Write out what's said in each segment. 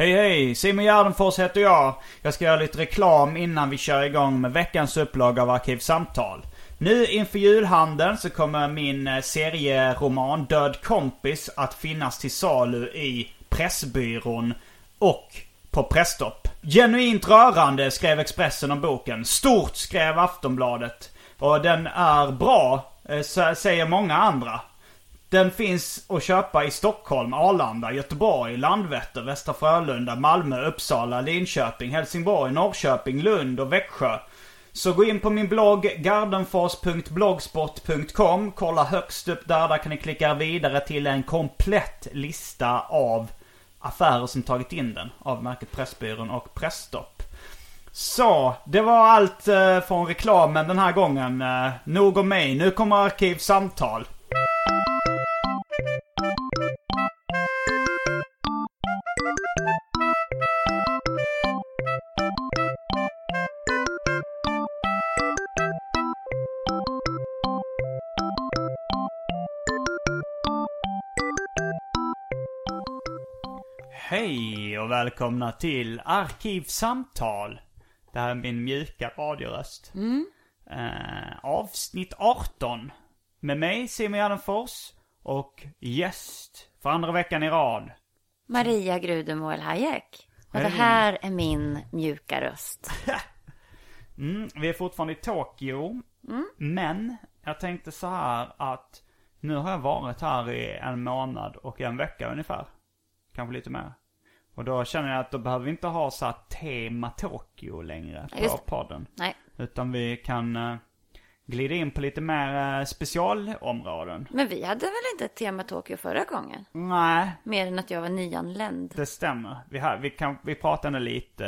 Hej hej! Simon Gärdenfors heter jag. Jag ska göra lite reklam innan vi kör igång med veckans upplaga av Arkivsamtal. Nu inför julhandeln så kommer min eh, serieroman Död kompis att finnas till salu i Pressbyrån och på Presstopp. Genuint rörande skrev Expressen om boken. Stort skrev Aftonbladet. Och den är bra, eh, säger många andra. Den finns att köpa i Stockholm, Arlanda, Göteborg, Landvetter, Västra Frölunda, Malmö, Uppsala, Linköping, Helsingborg, Norrköping, Lund och Växjö. Så gå in på min blogg gardenfors.blogspot.com. Kolla högst upp där. Där kan ni klicka vidare till en komplett lista av affärer som tagit in den. Av märket Pressbyrån och Pressstopp. Så, det var allt eh, från reklamen den här gången. Eh, nog om mig. Nu kommer Arkivsamtal. Hej och välkomna till Arkivsamtal. Det här är min mjuka radioröst. Eh, avsnitt 18. Med mig Simon Gärdenfors och gäst för andra veckan i rad. Maria Grudemål Hayek. Och det här är min mjuka röst. Mm, vi är fortfarande i Tokyo. Men jag tänkte så här att nu har jag varit här i en månad och en vecka ungefär. Kanske lite mer. Och då känner jag att då behöver vi inte ha så här tema Tokyo längre på Just podden. Nej, Utan vi kan eh, glida in på lite mer eh, specialområden. men vi hade väl inte ett tema Tokyo förra gången? Nej, Mer än att jag var nyanländ. det stämmer. Vi, har, vi, kan, vi pratade lite.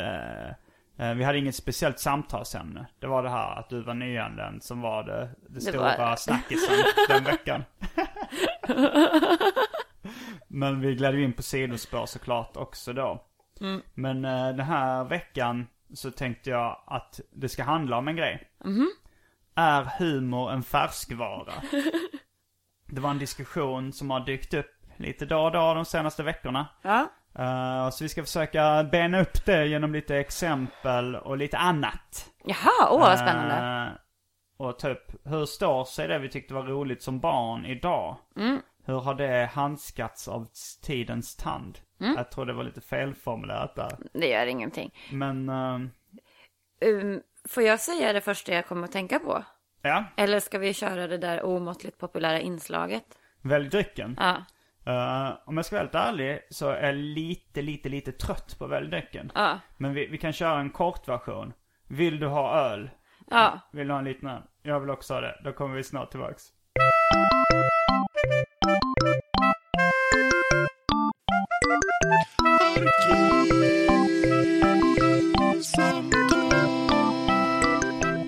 eh, vi hade inget speciellt samtalsämne. Det var det här att du var nyanländ som var det, det stora var- snackisen den veckan. Men vi gled ju in på sidospår såklart också då. Men eh, den här veckan så tänkte jag att det ska handla om en grej. Är humor en färskvara? Det var en diskussion som har dykt upp lite då och då de senaste veckorna. Ja. Eh, så vi ska försöka bena upp det genom lite exempel och lite annat. Jaha, åh vad spännande. Eh, och typ, hur står sig det vi tyckte var roligt som barn idag? Mm. Hur har det handskats av tidens tand? Mm. Jag tror det var lite felformulerat där. Det gör ingenting. Men, eh, Um, får jag säga det första jag kommer att tänka på? ja. Eller ska vi köra det där omåttligt populära inslaget? Välj drycken. Ja. Eh, om jag ska vara helt ärlig så är jag lite, lite, lite trött på välj drycken. Ja. Men vi, vi kan köra en kort version. Vill du ha öl? Ja. Vill du ha en liten öl? Jag vill också ha det. Då kommer vi snart tillbaks.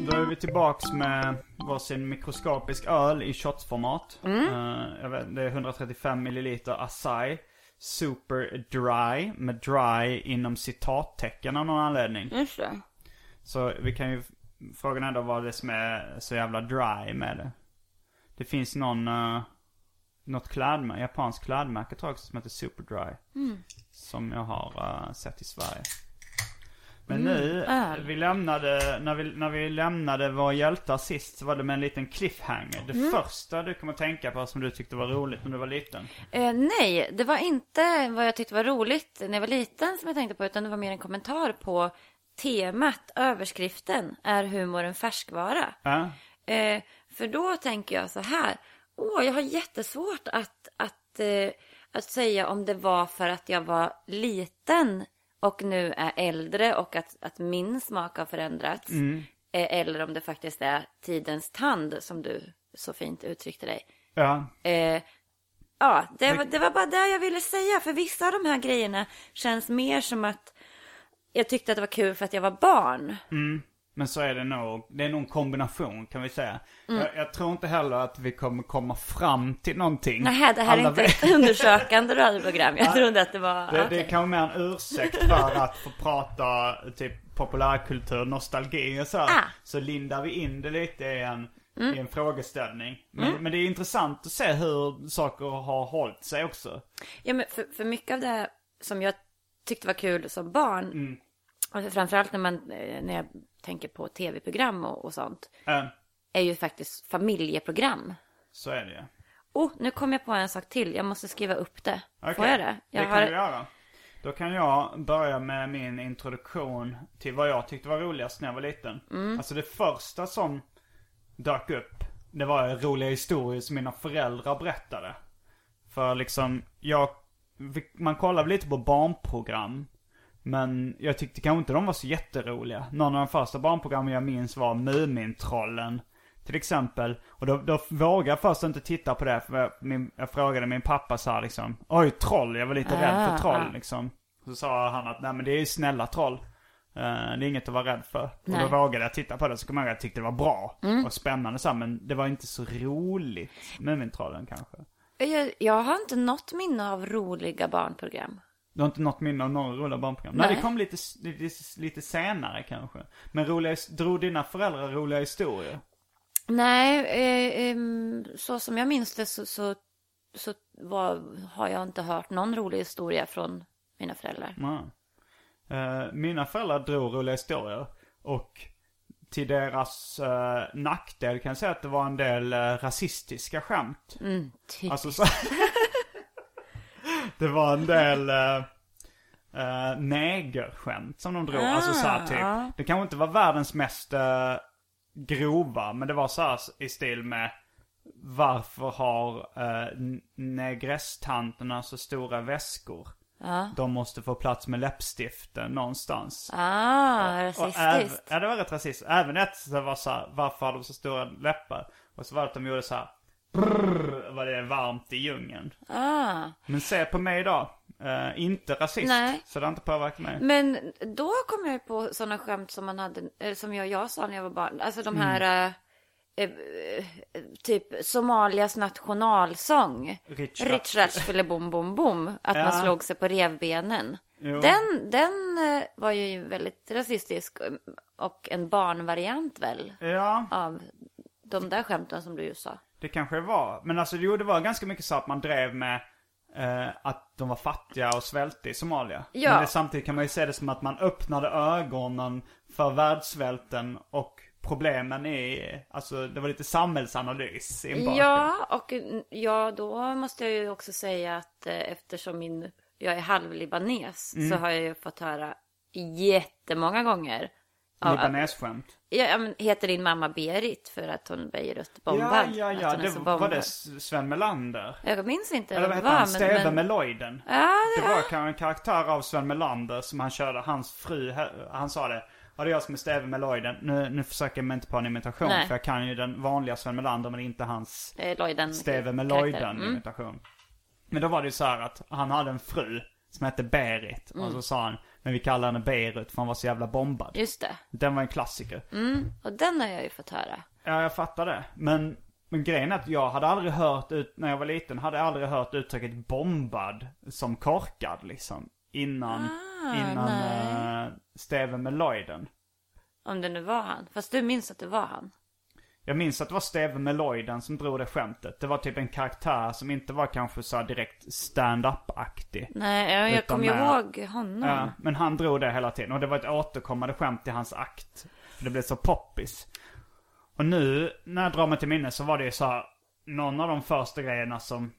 Då är vi tillbaks med varsin mikroskopisk öl i shotsformat. Eh, jag vet, det är 135 milliliter Asahi. Super dry, med dry inom citattecken av någon anledning. Just det. Så vi kan ju, frågan är då vad det är som är så jävla dry med det. Det finns någon, uh, något klädmärke, japanskt klädmärke tror jag också som heter Super Dry. Som jag har eh, sett i Sverige. Men nu, öl. vi lämnade, när vi, när vi lämnade våra hjältar sist så var det med en liten cliffhanger. Det Mm. första du kommer att tänka på som du tyckte var roligt när du var liten. Eh, nej, det var inte vad jag tyckte var roligt när jag var liten som jag tänkte på, utan det var mer en kommentar på temat, överskriften, är humor en färskvara? Ja, Eh, för då tänker jag så här, åh, jag har jättesvårt att, att, eh, att säga om det var för att jag var liten och nu är äldre och att, att min smak har förändrats. Eh, eller om det faktiskt är tidens tand som du så fint uttryckte dig. ja. Eh, ja, det var, det var bara det jag ville säga. För vissa av de här grejerna känns mer som att jag tyckte att det var kul för att jag var barn. Men så är det nog. Det är nog en kombination kan vi säga. Mm. Jag, jag tror inte heller att vi kommer komma fram till någonting. Nej, det här är Alla inte vet- ett undersökande radioprogram. Jag trodde att det var... Det, det okej. är kanske mer en ursäkt för att få prata typ populärkultur, nostalgi och så. Ah. Så lindar vi in det lite i en, Mm. i en frågeställning. Men, men det är intressant att se hur saker har hållit sig också. Ja, men för, för mycket av det som jag tyckte var kul som barn, Mm. och framförallt när, man, eh, när jag tänker på tv-program och, och sånt, Äh, är ju faktiskt familjeprogram. så är det ju. Oh, nu kom jag på en sak till. Jag måste skriva upp det. Får Okej, jag det? Jag det kan du göra. Då kan jag börja med min introduktion till vad jag tyckte var roligast när jag var liten. Mm. Alltså det första som dök upp, det var roliga historier som mina föräldrar berättade. För liksom, jag, man kollar väl lite på barnprogram. Men jag tyckte kanske inte de var så jätteroliga. Någon av de första barnprogrammen jag minns var Mumintrollen. Till exempel. Och då, då vågade jag först inte titta på det. För jag, min, jag frågade min pappa så här liksom. Oj, troll. Jag var lite rädd för Ah, troll ah. liksom. Så sa han att nej men det är ju snälla troll. Eh, det är inget att vara rädd för. Och Nej. Mm. då vågade jag titta på det. Så kom jag ihåg att jag tyckte det var bra. Och spännande så här, Men det var inte så roligt. Mumintrollen kanske. Jag, jag har inte något minne av roliga barnprogram. Du har inte något minne av några roliga barnprogram? Nej, Nej. det kom lite, lite, lite senare kanske. Men roliga, drog dina föräldrar roliga historier? Nej, eh, så som jag minns det så, så, så var, har jag inte hört någon rolig historia från mina föräldrar. Eh, mina föräldrar drog roliga historier. Och till deras uh, nackdel kan jag säga att det var en del eh, rasistiska skämt. Mm, typ. Alltså så... det var en del uh, uh, negerskämt som de drog. alltså så här typ. ja. Det kanske inte var världens mest eh, grova. Men det var så här i stil med. Varför har uh, negresstanterna så stora väskor? Ja. De måste få plats med läppstiften någonstans. Ah, Och även, rasistiskt. ja det var rätt rasistiskt. Även ett som var så här, varför har de så stora läppar? Och så var det att de gjorde så här. Brrr, var det varmt i djungeln. Ah. Men se på mig idag. Eh, inte rasist. Nej. Så det har inte påverkat mig. Men då kom jag på sådana skämt som man hade, eh, som jag, jag sa när jag var barn. Alltså de här, eh, eh, typ Somalias nationalsång. Ratch Fille Bom Bom Bom. Att Ja. man slog sig på revbenen. Jo. Den, den var ju väldigt rasistisk och en barnvariant väl Ja, av de där skämten som du ju sa. Det kanske det var. Men alltså jo, det var ganska mycket så att man drev med eh, att de var fattiga och svälte i Somalia. Ja. Men det, samtidigt kan man ju se det som att man öppnade ögonen för världssvälten och problemen i, alltså det var lite samhällsanalys inbakt. Ja, och ja, då måste jag ju också säga att eh, eftersom min, jag är halvlibanes Mm. så har jag ju fått höra jättemånga gånger. Libanesskämt. Ja, ja, men heter din mamma Berit för att hon Beirut bombad? Ja, ja, ja. Det, var bombad. det Sven Melander? Jag minns inte Eller vad hette var. han? Steve men... Meloiden? Ja, det, Det var kanske en karaktär av Sven Melander som han körde, hans fru, han sa det. Ja det är jag som är Steve Meloiden. Nu, nu försöker jag mig inte på en imitation Nej. för jag kan ju den vanliga Sven Melander men inte hans Lloyden Steve karaktär. Meloiden Mm. imitation. Men då var det ju så här att han hade en fru som hette Berit. Mm. Och så sa han, men vi kallar henne Beirut för hon var så jävla bombad. Just det. Den var en klassiker. Och den har jag ju fått höra. Ja, jag fattar det. Men, men grejen är att jag hade aldrig hört, ut, när jag var liten, hade jag aldrig hört uttrycket bombad som korkad liksom. Innan, innan nej. uh, Steve Meloiden. Om det nu var han. Fast du minns att det var han. Jag minns att det var Steve Meloiden som drog det skämtet. Det var typ en karaktär som inte var kanske så direkt stand-up-aktig. Nej, jag, jag kommer ihåg honom. Ja, men han drog det hela tiden. Och det var ett återkommande skämt i hans akt. Det blev så poppis. Och nu, när jag drar mig till minne så var det ju så här, någon av de första grejerna som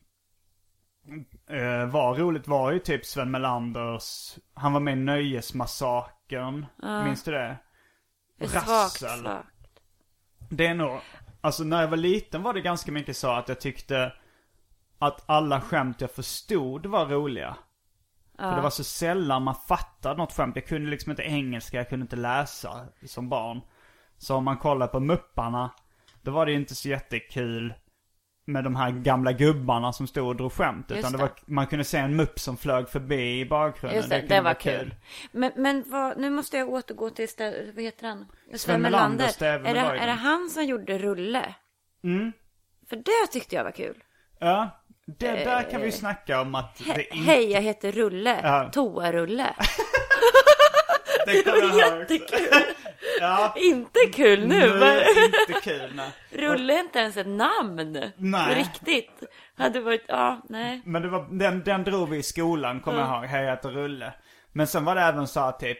eh, var roligt var ju typ Sven Melanders, han var med i Nöjesmassakern. Minns du det? Är svagt, Rassel. svagt. Det är nog, alltså när jag var liten var det ganska mycket så att jag tyckte att alla skämt jag förstod var roliga. För det var så sällan man fattade något skämt. Jag kunde liksom inte engelska, jag kunde inte läsa som barn. Så om man kollar på Mupparna, då var det ju inte så jättekul med de här gamla gubbarna som stod och drog skämt. Just Utan det det. var, man kunde se en mupp som flög förbi i bakgrunden. Just det, det vara var kul. Men, men vad, nu måste jag återgå till, stä- vad heter han? Sven Melander, Är det, är det han som gjorde Rulle? Mm. För det tyckte jag var kul. Ja, det, där kan vi ju snacka om att He- det inte... Hej, jag heter Rulle. Ja. Toarulle. Det kommer jag ihåg. Jättekul. Ja, Inte kul nu. är inte kul nej. Rulle är inte ens ett namn. Nej. Riktigt. Hade varit, ja, nej. Men det var, den, den drog vi i skolan, kommer jag ihåg. Hej, jag heter Rulle. Men sen var det även så att typ,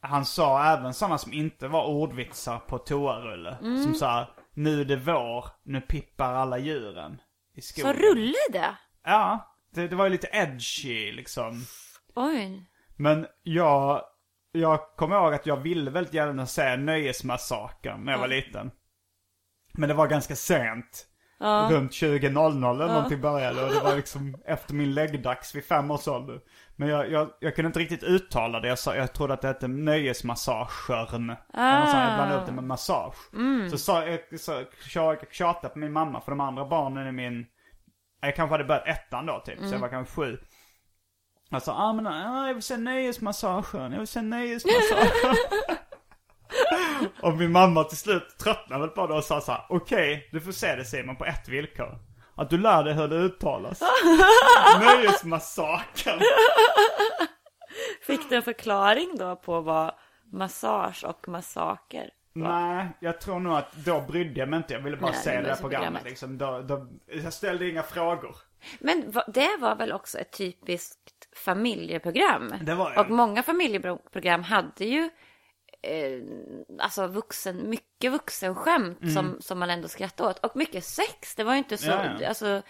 han sa även sådana som inte var ordvitsar på toarulle. Mm. Som sa, nu är det vår, nu pippar alla djuren. I Så skogen. Rulle det? Ja, det, det var ju lite edgy liksom. Oj. Men jag, jag kommer ihåg att jag ville väldigt gärna säga Nöjesmassakern när jag var liten. Men det var ganska sent. Runt 20.00 eller någonting började och det var liksom efter min läggdags vid fem års ålder. Men jag, jag, jag kunde inte riktigt uttala det. Jag, sa, jag trodde att det hette Nöjesmassagern. Ah. Jag blandade upp det med massage. Så sa jag, så, jag tjatade på min mamma för de andra barnen i min... Jag kanske hade börjat ettan då typ, så jag var kanske sju. Sa, ah, men, ah, jag vill se nöjesmassagen, jag vill se nöjesmassagen. och min mamma till slut tröttnade väl på det och sa så här, okej, du får se det Simon på ett villkor. Att du lär dig hur det uttalas. Nöjesmassaken. Fick du en förklaring då på vad massage och massaker Nej, jag tror nog att då brydde jag mig inte. Jag ville bara Nej, se det det var där så programmet programmet. liksom. Då, då, jag ställde inga frågor. Men det var väl också ett typiskt familjeprogram? Det var det. Och många familjeprogram hade ju eh, alltså vuxen, mycket vuxenskämt som, som man ändå skrattade åt. Och mycket sex. Det var ju inte så, Ja, ja. alltså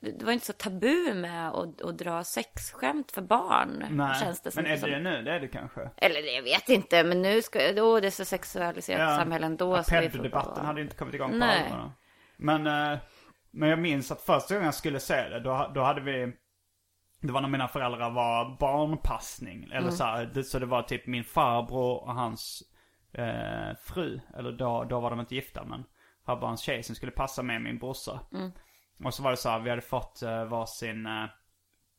det var inte så tabu med att, att dra sexskämt för barn. Nej, Känns det men är som, det nu? Det är det kanske. Eller det, jag vet inte, men nu ska, då det är så sexualiserat ja, ska vi få Peddebatten vara- hade inte kommit igång på allvar. Men, eh, men jag minns att första gången jag skulle se det, då, då hade vi... Det var när mina föräldrar var barnpassning. Eller Mm. så här, det, så det var typ min farbror och hans eh, fru. Eller då, då var de inte gifta men. Farbror och hans tjej som skulle passa med min brorsa. Mm. Och så var det så här, vi hade fått eh, varsin, eh,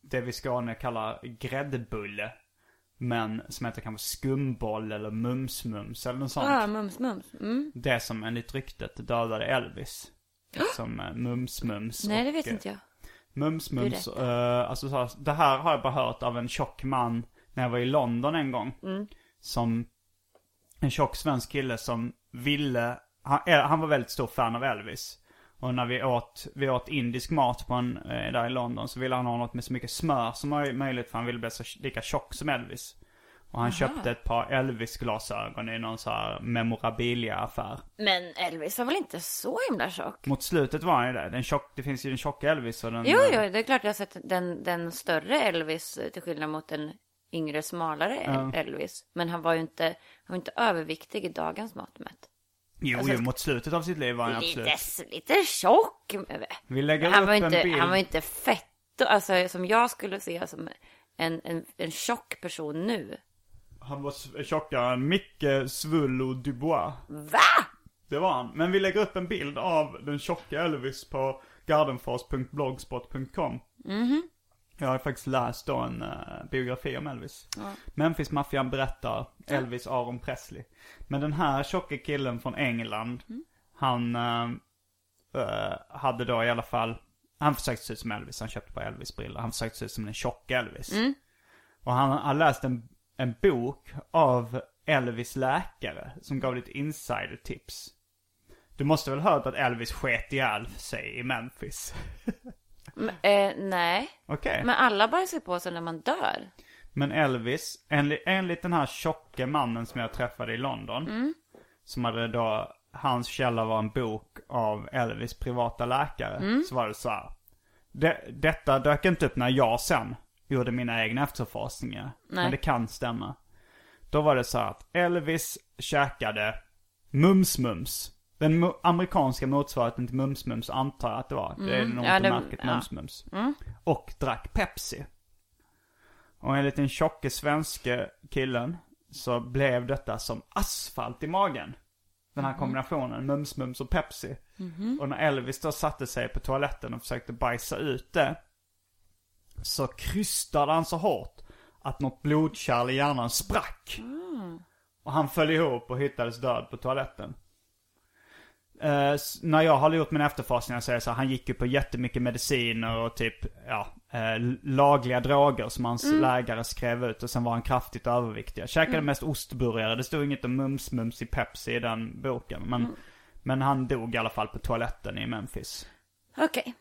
det vi i Skåne kallar gräddbulle. Men som heter kanske skumboll eller mums-mums eller något sånt. Ja, mums, mums. Mm. Det som enligt ryktet dödade Elvis. Som eh, Mums-Mums. Nej, det och, vet eh, inte jag. Mums-Mums. Berätta. eh, alltså så här, det här har jag bara hört av en tjock man när jag var i London en gång. Mm. Som en tjock svensk kille som ville, han, eh, han var väldigt stor fan av Elvis. Och när vi åt, vi åt indisk mat på en, eh, där i London så ville han ha något med så mycket smör som möj- möjligt för han ville bli så lika tjock som Elvis. Och han köpte ett par Elvis-glasögon i någon så här memorabilia-affär. Men Elvis var väl inte så himla tjock? Mot slutet var han ju det. Den tjock, det finns ju den tjocka Elvis och den... Jo, jo, det är klart jag har sett den, den större Elvis eh, till skillnad mot den yngre, smalare El- Elvis. Men han var ju inte, han var inte överviktig i dagens mått mätt. Jo, alltså- jo, mot slutet av sitt liv var han absolut. Lite, lite tjock. Vi lägger Han upp var, en inte, bild. han var inte fett, alltså som jag skulle se som en, en, en tjock person nu. Han var tjockare än Micke Svullo Dubois. Va? Det var han. Men vi lägger upp en bild av den tjocka Elvis på gardenfors.blogspot.com. Mhm. Jag har faktiskt läst då en uh, biografi om Elvis. Memphis-maffian berättar Elvis Aron Presley. Men den här tjocka killen från England, Mm. han eh, hade då i alla fall, han försökte se ut som Elvis, han köpte på Elvis-brillor. Han försökte se ut som den tjocka Elvis. Mm. Och han har läst en, en bok av Elvis läkare som gav lite insider-tips. Du måste väl ha hört att Elvis sket ihjäl sig i Memphis? M- eh, nej. Okej. Men alla bajsar på sig när man dör. Men Elvis, enligt, enligt den här tjocke mannen som jag träffade i London. Som hade då, hans källa var en bok av Elvis privata läkare. Så var det så här. Det, detta dök inte upp när jag sen gjorde mina egna efterforskningar. Men det kan stämma. Då var det så att Elvis käkade Mums-Mums. Den mu- amerikanska motsvarigheten till Mums-Mums antar jag att det var. Det är nog Ja, inte det- märket ja. Mums-Mums. Och drack Pepsi. Och enligt den tjocke svenske killen så blev detta som asfalt i magen. Den här kombinationen, mums, mums och Pepsi. Och när Elvis då satte sig på toaletten och försökte bajsa ut det. Så krystade han så hårt att något blodkärl i hjärnan sprack. Och han föll ihop och hittades död på toaletten. Eh, när jag har gjort min efterforskning så är det så här, han gick ju på jättemycket mediciner och typ, ja, eh, lagliga droger som hans läkare skrev ut och sen var han kraftigt överviktig. Jag käkade mest ostburgare, det stod inget om mums-mums i Pepsi i den boken. Men, men han dog i alla fall på toaletten i Memphis. Okej. Eh,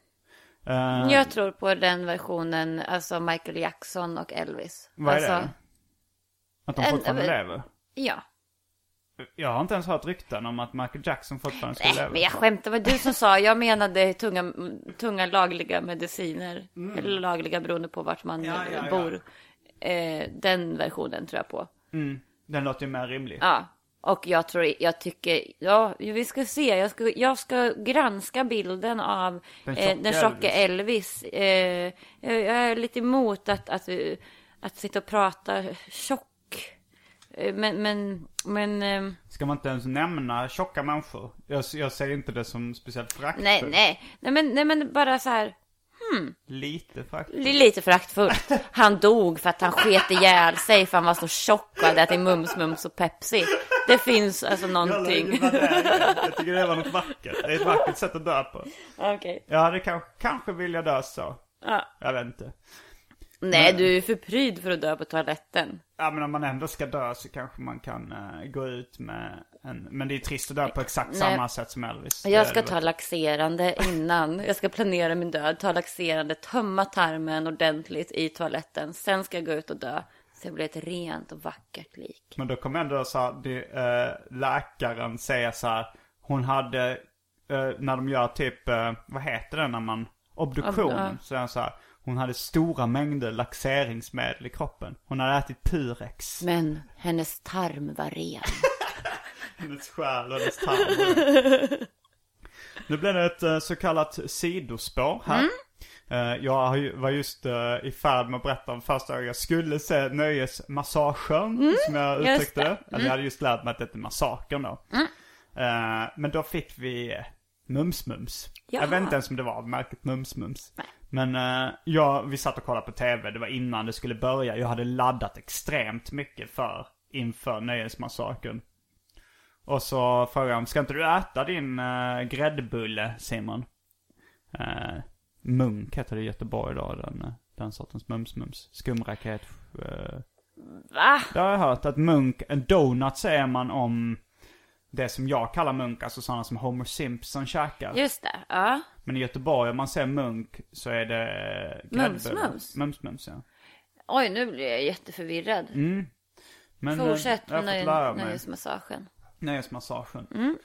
Jag tror på den versionen, alltså Michael Jackson och Elvis. Vad är alltså, det? Att de fortfarande en- lever? Ja. Jag har inte ens hört rykten om att Michael Jackson fortfarande skulle Nej, leva. men jag skämtar. Det var du som sa. Jag menade tunga, tunga lagliga mediciner. Eller lagliga beroende på vart man Mm. Ja, ja, eh, ja. bor. Eh, den versionen tror jag på. Den låter ju mer rimlig. Ja. Och jag tror, jag tycker, ja, vi ska se. Jag ska, jag ska granska bilden av Den den, tjocka eh, den tjocka Elvis. Eh, jag, jag är lite emot att, att, eh, att sitta och prata tjock. Eh, Men, men, men... eh, Ska man inte ens nämna tjocka människor? Jag, jag ser inte det som speciellt föraktfullt. Nej, nej, nej men, nej men bara så här. Lite föraktfullt. Lite föraktfullt. Han dog för att han sket ihjäl sig för han var så tjock och hade ätit mums, mums och Pepsi. Det finns alltså någonting. Jag tycker det var något vackert. Det är ett vackert sätt att dö på. Okej. Jag hade kanske, kanske vilja dö så. Ja. Jag vet inte. Nej, du är för pryd för att dö på toaletten. Ja men om man ändå ska dö så kanske man kan eh, gå ut med en... Men det är trist att dö på exakt Nej. samma sätt som Elvis. Jag ska ta laxerande innan. Jag ska planera min död. Ta laxerande, tömma tarmen ordentligt i toaletten. Sen ska jag gå ut och dö. Så jag blir ett rent och vackert lik. Men då kommer ändå så här, det, eh, läkaren säga så här. Hon hade, eh, när de gör typ, eh, vad heter det när man, obduktion. Ob-. Så är han så här. Hon hade stora mängder laxeringsmedel i kroppen. Hon hade ätit Purex. Men hennes tarm var ren. Hennes själ och hennes tarm. Nu blir det ett eh, så kallat sidospår här. Eh, Jag var just eh, i färd med att berätta om första gången jag skulle se nöjesmassagen. Som jag uttryckte det. det. Eller jag hade just lärt mig att det heter massakern då. Eh, Men då fick vi eh, Mums-Mums. Jag vet inte ens om det var märket Mums-Mums. Men uh, ja, vi satt och kollade på tv. Det var innan det skulle börja. Jag hade laddat extremt mycket för inför nöjesmassakern. Och så frågade han, ska inte du äta din uh, gräddbulle Simon? Uh, Munk heter det i Göteborg då, den, eh, den sortens mums-mums. Skumraket. Uh, Va? det har jag hört att munk, en donut säger man om det som jag kallar munk, alltså sådana som Homer Simpson käkar. Just det. Ja. Men i Göteborg om man säger munk så är det gräddbulle. Mums-mums? Mums-mums, ja. Oj, nu blir jag jätteförvirrad. Men, eh, Fortsätt med nöj- nöjesmassagen. Nöjesmassagen. Mm.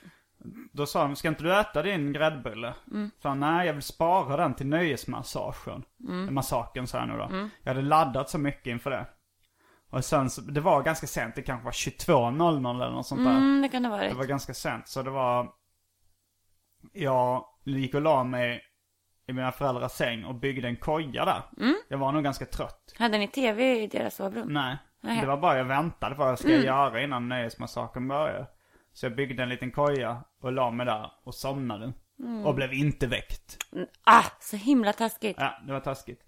Då sa de, ska inte du äta din gräddbulle? Mm. Så han, nej jag vill spara den till nöjesmassagen. Mm. Massaken sa jag nu då. Jag hade laddat så mycket inför det. Och sen så, det var ganska sent, det kanske var 22.00 eller något sånt där. Mm, det kan det ha Det varit. var ganska sent, så det var... Jag gick och la mig i mina föräldrars säng och byggde en koja där. Mm. Jag var nog ganska trött. Hade ni tv i deras sovrum? Nej. Nej. Det var bara jag väntade på vad jag ska göra innan nöjesmassakern började. Så jag byggde en liten koja och la mig där och somnade. Och blev inte väckt. Ah, så himla taskigt. Ja, det var taskigt.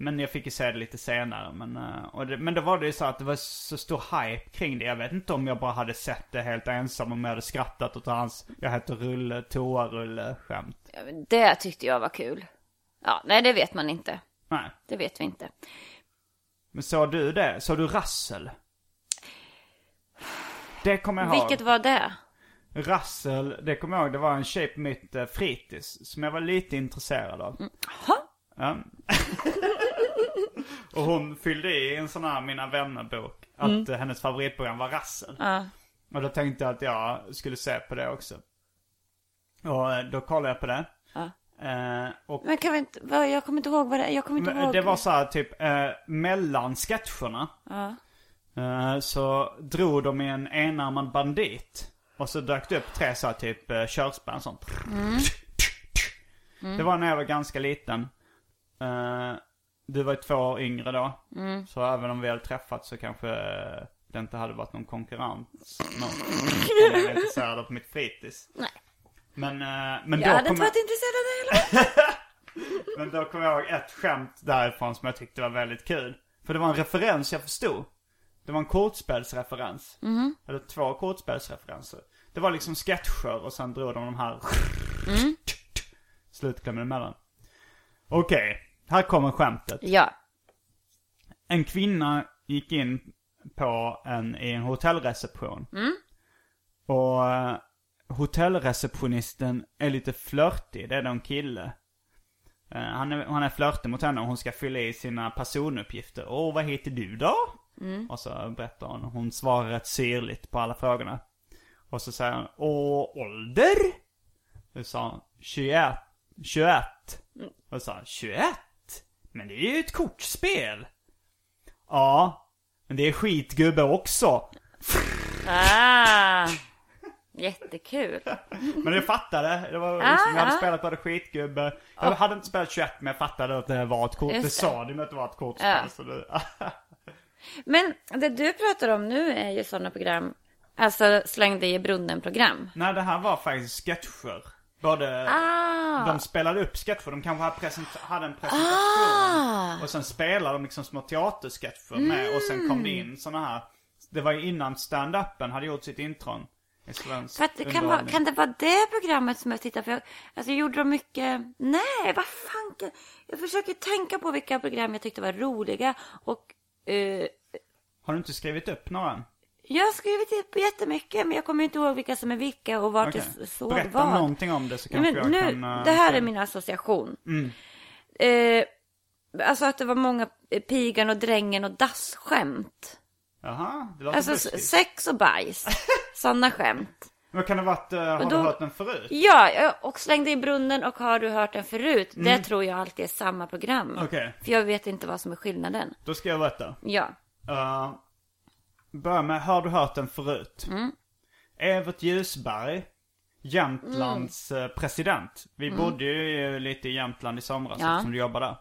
Men jag fick ju se det lite senare. Men, eh, det, men då var det ju så att det var så stor hype kring det. Jag vet inte om jag bara hade sett det helt ensam. Om jag hade skrattat åt hans, jag heter Rulle, toarulle skämt. Ja, men Det tyckte jag var kul. Ja, nej det vet man inte. Nej. Det vet vi inte. Men såg du det? Såg du Rassel? Det kommer jag ihåg. Vilket var det? Russell, det kommer jag ihåg, det var en tjej på mitt eh, fritids som jag var lite intresserad av. Ha? Ja. och hon fyllde i en sån här Mina vänner-bok att eh, hennes favoritprogram var Russell. Ja. Och då tänkte jag att jag skulle se på det också. Och eh, då kollade jag på det. Ja. Eh, och Men kan vi inte, vad, jag kommer inte ihåg vad det är. Jag kommer inte men ihåg. det var så här typ eh, mellan sketcherna. Ja. Eh, så drog de i en enarmad bandit. Och så dök det upp tre så här typ eh, körspön sånt. Det var när jag var ganska liten. Du var ju två år yngre då. Så även om vi hade träffats så kanske eh, det inte hade varit någon konkurrens. Någon, om jag är intresserad på mitt fritids. Nej. Men, eh, men Jag då hade kom inte varit intresserad av det heller. men då kommer jag ihåg ett skämt därifrån som jag tyckte var väldigt kul. För det var en referens jag förstod. Det var en kortspelsreferens. Eller två kortspelsreferenser. Det var liksom sketcher och sen drog de de här slutklämmen emellan. Okej, här kommer skämtet. Ja. En kvinna gick in på en, i en hotellreception. Och eh, hotellreceptionisten är lite flörtig, det är en kille. Eh, han, är, han är flörtig mot henne och hon ska fylla i sina personuppgifter. Åh, vad heter du då? Och så berättar hon. Hon svarar rätt syrligt på alla frågorna. Och så säger hon, åh, ålder? Då sa hon, 21. 21. Och så sa hon, 21? Men det är ju ett kortspel. Ja, men det är skitgubbe också. Ah. Jättekul. Men jag fattade. Det var Ah, jag hade ah. spelat på det skitgubbe. Jag hade inte spelat 21 men jag fattade att det var ett kort. Just Det sa de att det var ett kortspel. Ja. Så det, Men det du pratar om nu är ju sådana program, alltså släng dig i brunnen-program. Nej, det här var faktiskt sketcher. Både, Ah. de spelade upp sketcher. De kanske hade, present- hade en presentation. Och sen spelade de liksom små teatersketcher med. Och sen kom det in såna här. Det var ju innan stand-upen hade gjort sitt intron. I svensk att kan, vara, kan det vara det programmet som jag tittar på? Alltså gjorde de mycket... Nej, vad fan. Jag försöker tänka på vilka program jag tyckte var roliga. Och eh, Har du inte skrivit upp några? Jag har skrivit upp jättemycket, men jag kommer inte ihåg vilka som är vilka och vart Okej. det såg Berätta vad. någonting om det så kanske Men jag nu, kan... eh, det här är min association. Mm. Eh, alltså att det var många eh, pigan och drängen och dassskämt. Jaha, det låter Alltså lustigt. s- sex och bajs. Sådana skämt. Men kan det ha varit, uh, har Och du då- hört den förut? Ja, och slängde i brunnen och har du hört den förut? Det tror jag alltid är samma program. Mm. Okej. För jag vet inte vad som är skillnaden. Då ska jag berätta. Ja. Uh, börja med, har du hört den förut? Mm. Evert Ljusberg, Jämtlands Mm. eh, president. Vi bodde ju lite i Jämtland i somras Ja. eftersom du jobbade där.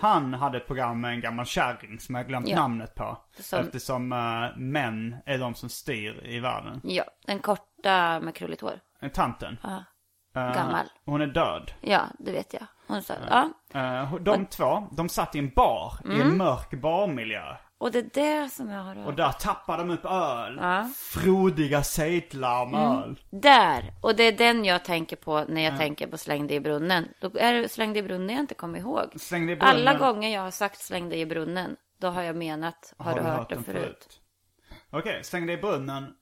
Han hade ett program med en gammal kärring som jag glömt Ja. namnet på. Som- Eftersom eh, män är de som styr i världen. Ja, den korta med krulligt hår. Eh, Tanten. Ja. Eh, Gammal. Hon är död. Ja, det vet jag. Hon sa, ja. Eh, de två, de satt i en bar, i Mm. en mörk barmiljö. Och det är det som jag har Och hört. där tappar de upp öl. Ja. Frodiga sejdlar med öl. Där! Och det är den jag tänker på när jag tänker på släng dig i brunnen. Då är det släng dig i brunnen jag inte kommer ihåg. Släng i brunnen. Alla gånger jag har sagt släng dig i brunnen, då har jag menat, har, du hört, den förut? Okej, släng dig i brunnen.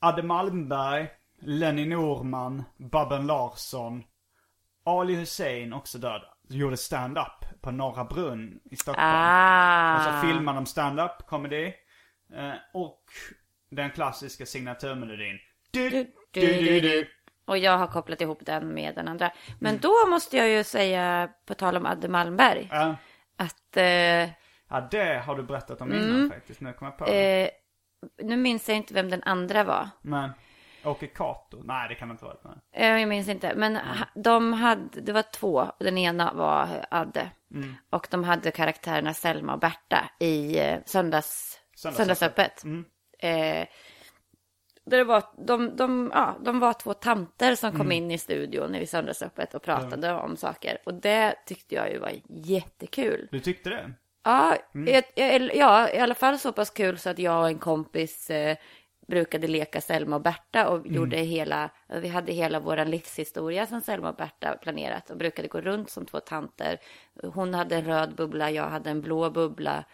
Adde Malmberg, Lenny Norman, Babben Larsson, Ali Hussein, också död, gjorde stand-up på Norra Brunn i Stockholm. Ah! Och så filmade de stand-up comedy. Eh, och den klassiska signaturmelodin. Du, du, du, du. Och jag har kopplat ihop den med den andra. Men då måste jag ju säga, på tal om Adde Malmberg, att eh, Ja, det har du berättat om innan faktiskt. Nu kommer jag på det. Mm. eh, nu minns jag inte vem den andra var. Men, Åke Cato? Nej, det kan det inte vara. Nej. Eh, Jag minns inte. Men ha- de hade, det var två. Den ena var Adde. Mm. Och de hade karaktärerna Selma och Berta i eh, söndags, Söndagsöppet. Mm. Eh, där det var, de, de, ja, de var två tanter som kom Mm. in i studion i Söndagsöppet och pratade om saker. Och det tyckte jag ju var jättekul. Du tyckte det? Ja, Mm. jag, jag, ja, i alla fall så pass kul så att jag och en kompis eh, brukade leka Selma och Berta och Mm. gjorde hela, vi hade hela vår livshistoria som Selma och Berta planerat och brukade gå runt som två tanter. Hon hade en röd bubbla, jag hade en blå bubbla.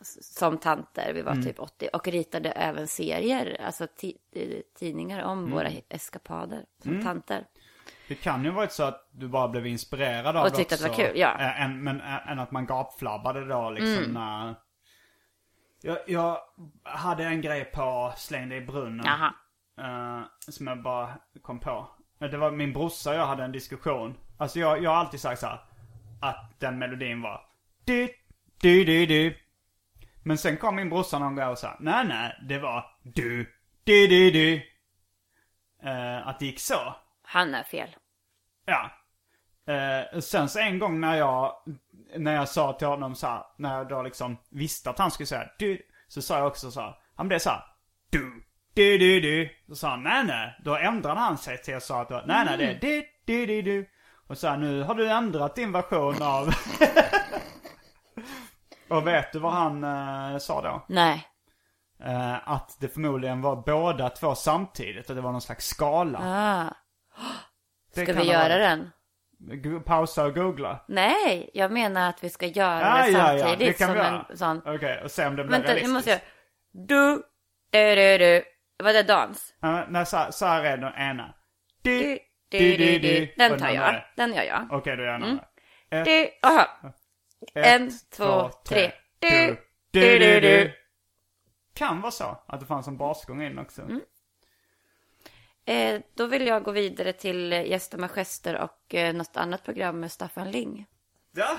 S- som tanter, vi var typ 80, och ritade även serier, alltså eh, tidningar om våra eskapader som tanter. Det kan ju varit så att du bara blev inspirerad av Och det tyckte att det var också, kul, ja. Mm. eh, Än, men än att man gapflabbade då liksom när... Jag, jag hade en grej på Släng dig i brunnen. Jaha. eh, som jag bara kom på. Det var min brorsa och jag hade en diskussion. Alltså jag, jag har alltid sagt så här, Att den melodin var... Du, du, du, du. Men sen kom min brorsa någon gång och sa, nej nej, det var du, du, du, du. Eh, att det gick så. Han är fel. Ja. Eh, sen så en gång när jag, när jag sa till honom så här, när jag då liksom visste att han skulle säga du, så sa jag också så här, han blev så här, du, du, du, du. Så sa han, nej, nej. Då ändrade han sig till jag sa att nej, nej, det är du, du, du, du. Och så här, nu har du ändrat din version av... Och vet du vad han eh, sa då? Nej. Eh, att det förmodligen var båda två samtidigt, att det var någon slags skala. Ah. Det Ska vi göra den? Pausa och googla. Nej, jag menar att vi ska göra Ja, det ja, ja, samtidigt det kan som vi göra. en sån... Okej, och se om det blir Vänta, jag realistiskt. måste göra... Du, du, du, du. Var det dans? Ja, när så, så här är den ena. Du, Du, du, du. Den tar jag. Den gör jag. Okej, då gör jag den andra. Ett, Du, aha. En, två, tre. Du, Du, du, du, du. du. Kan vara så att det fanns en basgång in också. Mm. Eh, då vill jag gå vidare till eh, Gäster med gester och eh, något annat program med Staffan Ling. Ja.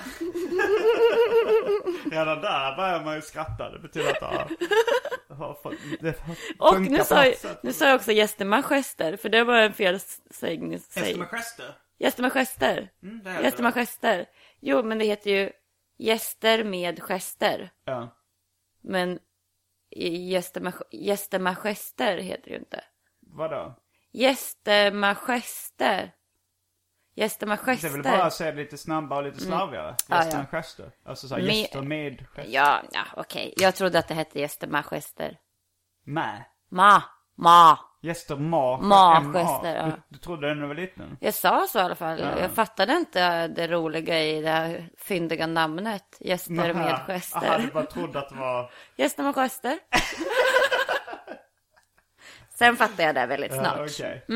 Redan där börjar man ju skratta. Det betyder att det har, det har fått, Och nu sa, jag, nu sa jag också Gäster med gester, för det var en felsägning. Hästen med gester. Gäster med gester. Mm, Gäster med gester. Jo, men det heter ju Gäster med gester. Ja. Men Gäster med, gäster med gester heter det ju inte. Vadå? Gäster med gester. Gäster med Det är väl bara att säga det lite snabbare och lite slarvigare. Mm. Ja, Gäster ja. med gester. Alltså såhär Med- gäster med gester. Ja, ja, okej. Jag trodde att det hette Gäster med gester. Med. Ma, ma. Gäster ma. Ma, M-A. gester, ja. Du, du trodde det när du var liten? Jag sa så i alla fall. Jag fattade inte det roliga i det här fyndiga namnet. Gäster med Aha, gester. du bara trodde att det var... Gäster med gester. Sen fattade jag det väldigt snart. Ja, okej.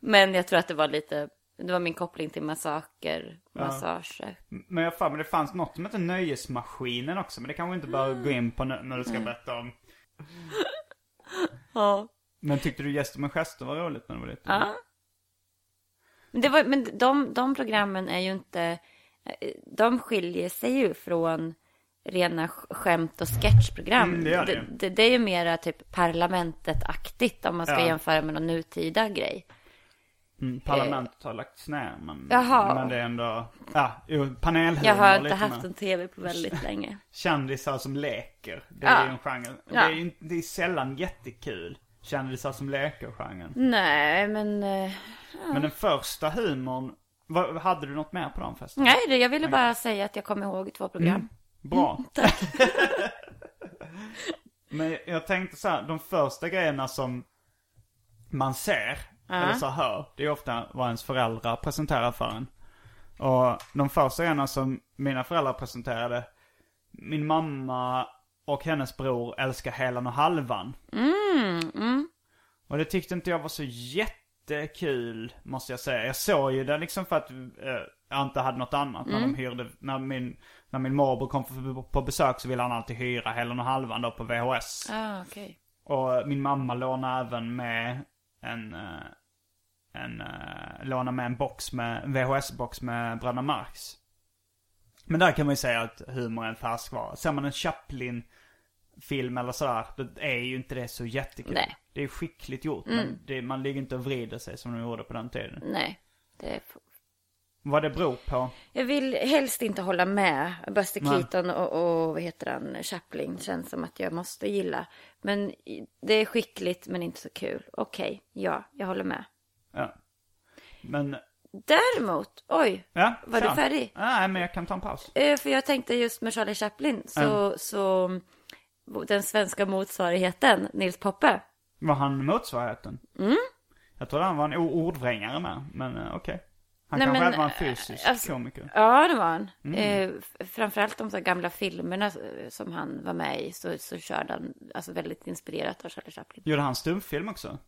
Men jag tror att det var lite, det var min koppling till massaker, massager. Men jag fan, men det fanns något som hette Nöjesmaskinen också. Men det kanske inte bara gå in på när du ska Mm. berätta om. Ja. Men tyckte du Gäster med gester var roligt när du var liten? Ja. Men, det var, men de, de programmen är ju inte, de skiljer sig ju från rena sk- skämt och sketchprogram. Mm, det gör det det, det, det är ju mera typ Parlamentet-aktigt om man ska Ja. jämföra med någon nutida grej. Mm, parlamentet har lagts ner men, Jaha. men det är ändå, ja, panelhumor Jag har inte haft en tv på väldigt länge. Kändisar som leker, det är Ja. ju en genre. Det, Ja. är, ju inte- det är sällan jättekul. Kändisar som leker-genren. Nej, men... eh, Men den första humorn, vad, hade du något mer på den festen? Nej, det- jag ville bara säga att jag kommer ihåg två program. Mm. Bra. Mm, Tack. Men jag tänkte så här, de första grejerna som man ser, eller så hör, det är ofta vad ens föräldrar presenterar för en. Och de första grejerna som mina föräldrar presenterade, min mamma och hennes bror älskar Helan och Halvan. Och det tyckte inte jag var så jättekul, måste jag säga. Jag såg ju det liksom för att eh, jag inte hade något annat. När de hyrde, när min, när min morbror kom på, på besök så ville han alltid hyra Helan och Halvan då på VHS. Ah, okej. Och min mamma lånade även med en, eh, en, uh, lånade med en box med, VHS-box med Bröderna Marx. Men där kan man ju säga att humor är en färskvara. Ser man en Chaplin-film eller sådär, då är ju inte det så jättekul. Nej. Det är skickligt gjort, men det, man ligger inte och vrider sig som de gjorde på den tiden. Nej, det är... Vad det beror på? Jag vill helst inte hålla med Buster Nej. Keaton och, och vad heter han, Chaplin. Känns som att jag måste gilla. Men det är skickligt men inte så kul. Okej, ja, jag håller med. Ja. Men, Däremot, oj, ja. Var du färdig? Nej, men jag kan ta en paus. eh, för jag tänkte just med Charlie Chaplin så, så den svenska motsvarigheten, Nils Poppe. Var han motsvarigheten? Mm. Jag trodde han var en ordvrängare med, men eh, okej. Han Nej, kanske men, även var en fysisk alltså- komiker. Ja, det var han. Mm. Eh, framförallt de så gamla filmerna eh, som han var med i så, så körde han alltså väldigt inspirerat av Charlie Chaplin. Gjorde han stumfilm också?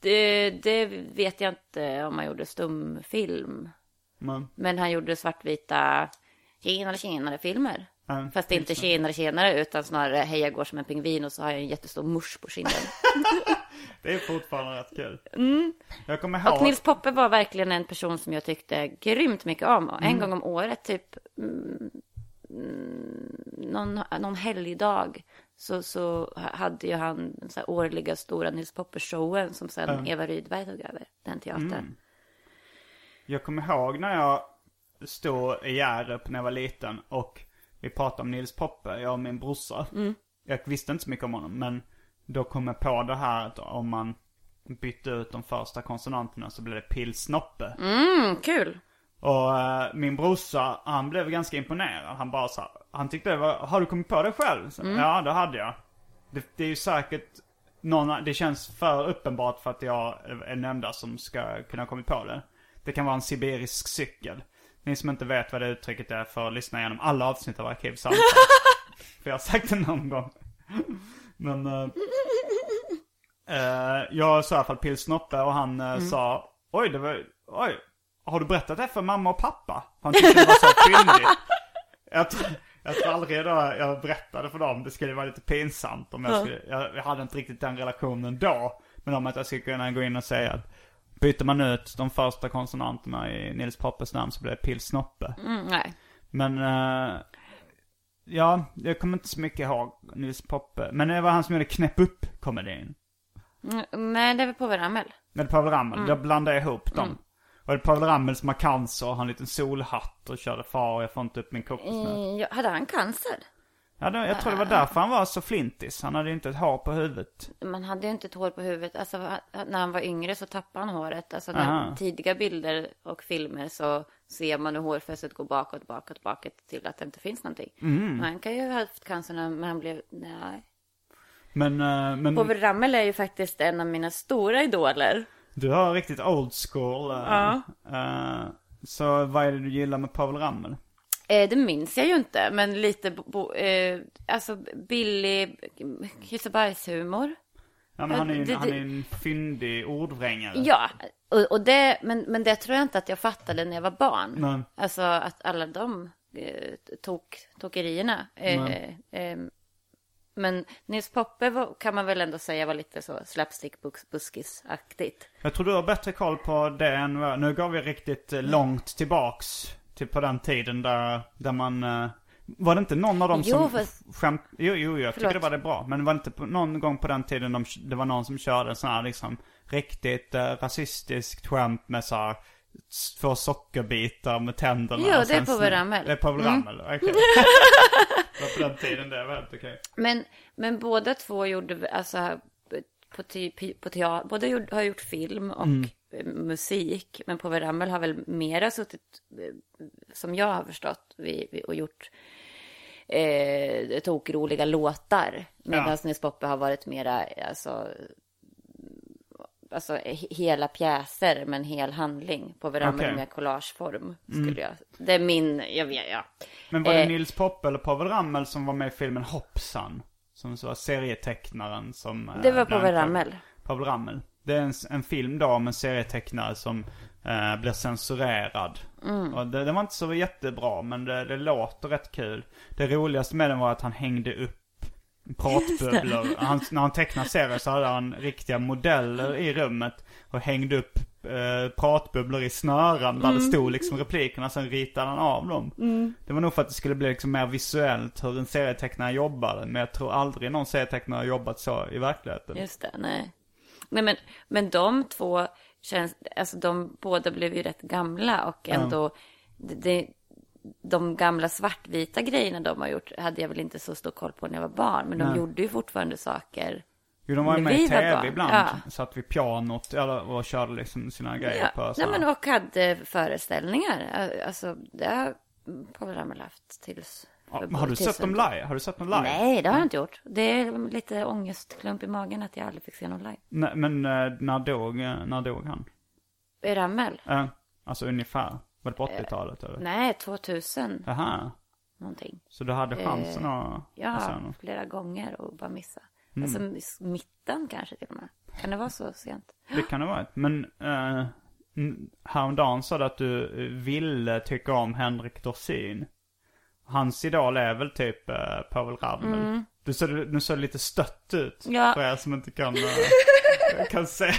Det, det vet jag inte om han gjorde stumfilm. Men, Men han gjorde svartvita tjenare tjenare filmer. Ja, Fast inte tjenare tjenare utan snarare hej jag går som en pingvin och så har jag en jättestor musch på kinden. det är fortfarande rätt kul. Mm. Jag kommer ihåg... Och Nils Poppe var verkligen en person som jag tyckte grymt mycket om. En gång om året, typ mm, mm, någon, någon helgdag, så, så hade ju han den så årliga stora Nils Poppe-showen som sen Eva Rydberg tog över, den teatern. Jag kommer ihåg när jag stod i Hjärup när jag var liten och vi pratade om Nils Poppe, jag och min brorsa. Jag visste inte så mycket om honom, men då kom jag på det här att om man bytte ut de första konsonanterna så blev det Pilsnoppe. Mm, kul! Och eh, min brorsa, han blev ganska imponerad. Han bara sa, han tyckte det var, har du kommit på det själv? Så, Ja, det hade jag. Det, det är ju säkert någon, det känns för uppenbart för att jag är den enda som ska kunna ha kommit på det. Det kan vara en sibirisk cykel. Ni som inte vet vad det uttrycket är får lyssna igenom alla avsnitt av Arkivsamtal. för jag har sagt det någon gång. Men eh, eh, jag sa i alla fall pilsnoppe och han eh, sa, oj det var, oj, har du berättat det för mamma och pappa? Han tyckte det var så fyndigt. Jag, tror- jag tror aldrig då jag berättade för dem, det skulle vara lite pinsamt om jag skulle, jag, jag hade inte riktigt den relationen då. Men om att jag skulle kunna gå in och säga att byter man ut de första konsonanterna i Nils Poppes namn så blir det pilsnoppe. Mm, nej. Men, eh, ja, jag kommer inte så mycket ihåg Nils Poppe. Men det var han som gjorde Knäpp upp-komedin. Mm, nej, det var på Ramel. Med Pavel Ramel. Jag blandade ihop dem. Och det är Pavel Ramel som har cancer och har en liten solhatt och körde far jag får inte upp min kokosnöt. Mm, hade han cancer? Ja, det, jag tror det var därför han var så flintis. Han hade ju inte ett hår på huvudet. Man hade ju inte ett hår på huvudet. Alltså, när han var yngre så tappade han håret. Alltså, när tidiga bilder och filmer så ser man hur hårfästet går bakåt, bakåt, bakåt till att det inte finns någonting. Mm. Han kan ju ha haft cancer när han blev... Nej. Men, eh, men Povel Ramel är ju faktiskt en av mina stora idoler. du har riktigt old school. eh, Ja. eh, så vad är det du gillar med Pavel Ramel? Eh, det minns jag ju inte, men lite... Bo, eh, alltså billig kissebajshumor. Ja, men han är ju Det- han är en fyndig ordvrängare. Ja, och, och det, men, men det tror jag inte att jag fattade när jag var barn. Nej. Alltså att alla de eh, tok, tokerierna. Eh, eh, men Nils Poppe var, kan man väl ändå säga var lite så slapstick-buskis-aktigt. Jag tror du har bättre koll på det än vad- Nu går vi riktigt eh, långt tillbaks. Till på den tiden där, där man... eh, Var det inte någon av dem Jo, som fast- skämt... Jo, jo, jag tycker det var det bra. Men var det inte någon gång på den tiden de, det var någon som körde sån här liksom riktigt eh, rasistiskt skämt med så här två sockerbitar med tänderna. Jo, det är Povel Ramel. Det är Povel Ramel, okej. det var på den tiden det var helt okej. Men, men båda två gjorde, alltså, på, te, på teater, båda gjorde, har gjort film och eh, musik. Men Povel Ramel har väl mera suttit, eh, som jag har förstått, och gjort eh, tokroliga låtar. Medan Ja. Nils Poppe har varit mera, alltså, alltså he- hela pjäser med en hel handling. Povel Ramel Okej. med collageform, skulle jag. Det är min, jag vet, ja. Men var det Eh. Nils Poppe eller Povel Ramel som var med i filmen Hoppsan? Som så var serietecknaren som... eh, Det var Povel anklagad. Ramel. Povel Ramel. Det är en, en film då om en serietecknare som eh, blir censurerad. Mm. Och det, det var inte så jättebra men det, det låter rätt kul. Det roligaste med den var att han hängde upp pratbubblor. Han, när han tecknade serier så hade han riktiga modeller i rummet och hängde upp eh, pratbubblor i snören där det stod liksom replikerna. Sen ritade han av dem. Det var nog för att det skulle bli liksom mer visuellt hur en serietecknare jobbade. Men jag tror aldrig någon serietecknare har jobbat så i verkligheten. Just det, nej. Nej men, men de två känns, alltså de båda blev ju rätt gamla och ändå, det, det, de gamla svartvita grejerna de har gjort hade jag väl inte så stor koll på när jag var barn. Men de Nej. gjorde ju fortfarande saker. Jo, de var ju med i barn, ibland. ja. Satt vid pianot och körde liksom sina grejer Ja, på nej, men och hade föreställningar. Alltså det har Pavel Ramel haft tills. Ja, Har du sett dem live? Har du sett dem live? Nej, det har jag inte gjort. Det är lite ångestklump i magen att jag aldrig fick se någon live. Nej, men eh, när dog, eh, när dog han? Ramel? Ja. Alltså ungefär. Var det på 80-talet eller? Nej, 2000 Jaha. någonting. Så du hade chansen att att se Ja, flera gånger och bara missa. Mm. Alltså mitten kanske till och med. Kan det vara så sent? Det kan det vara. Men uh, häromdagen sa du att du ville tycka om Henrik Dorsin. Hans idol är väl typ uh, Povel Ramel. Du såg, nu såg lite stött ut. Mm. Ja. För er som inte kan, uh, kan se.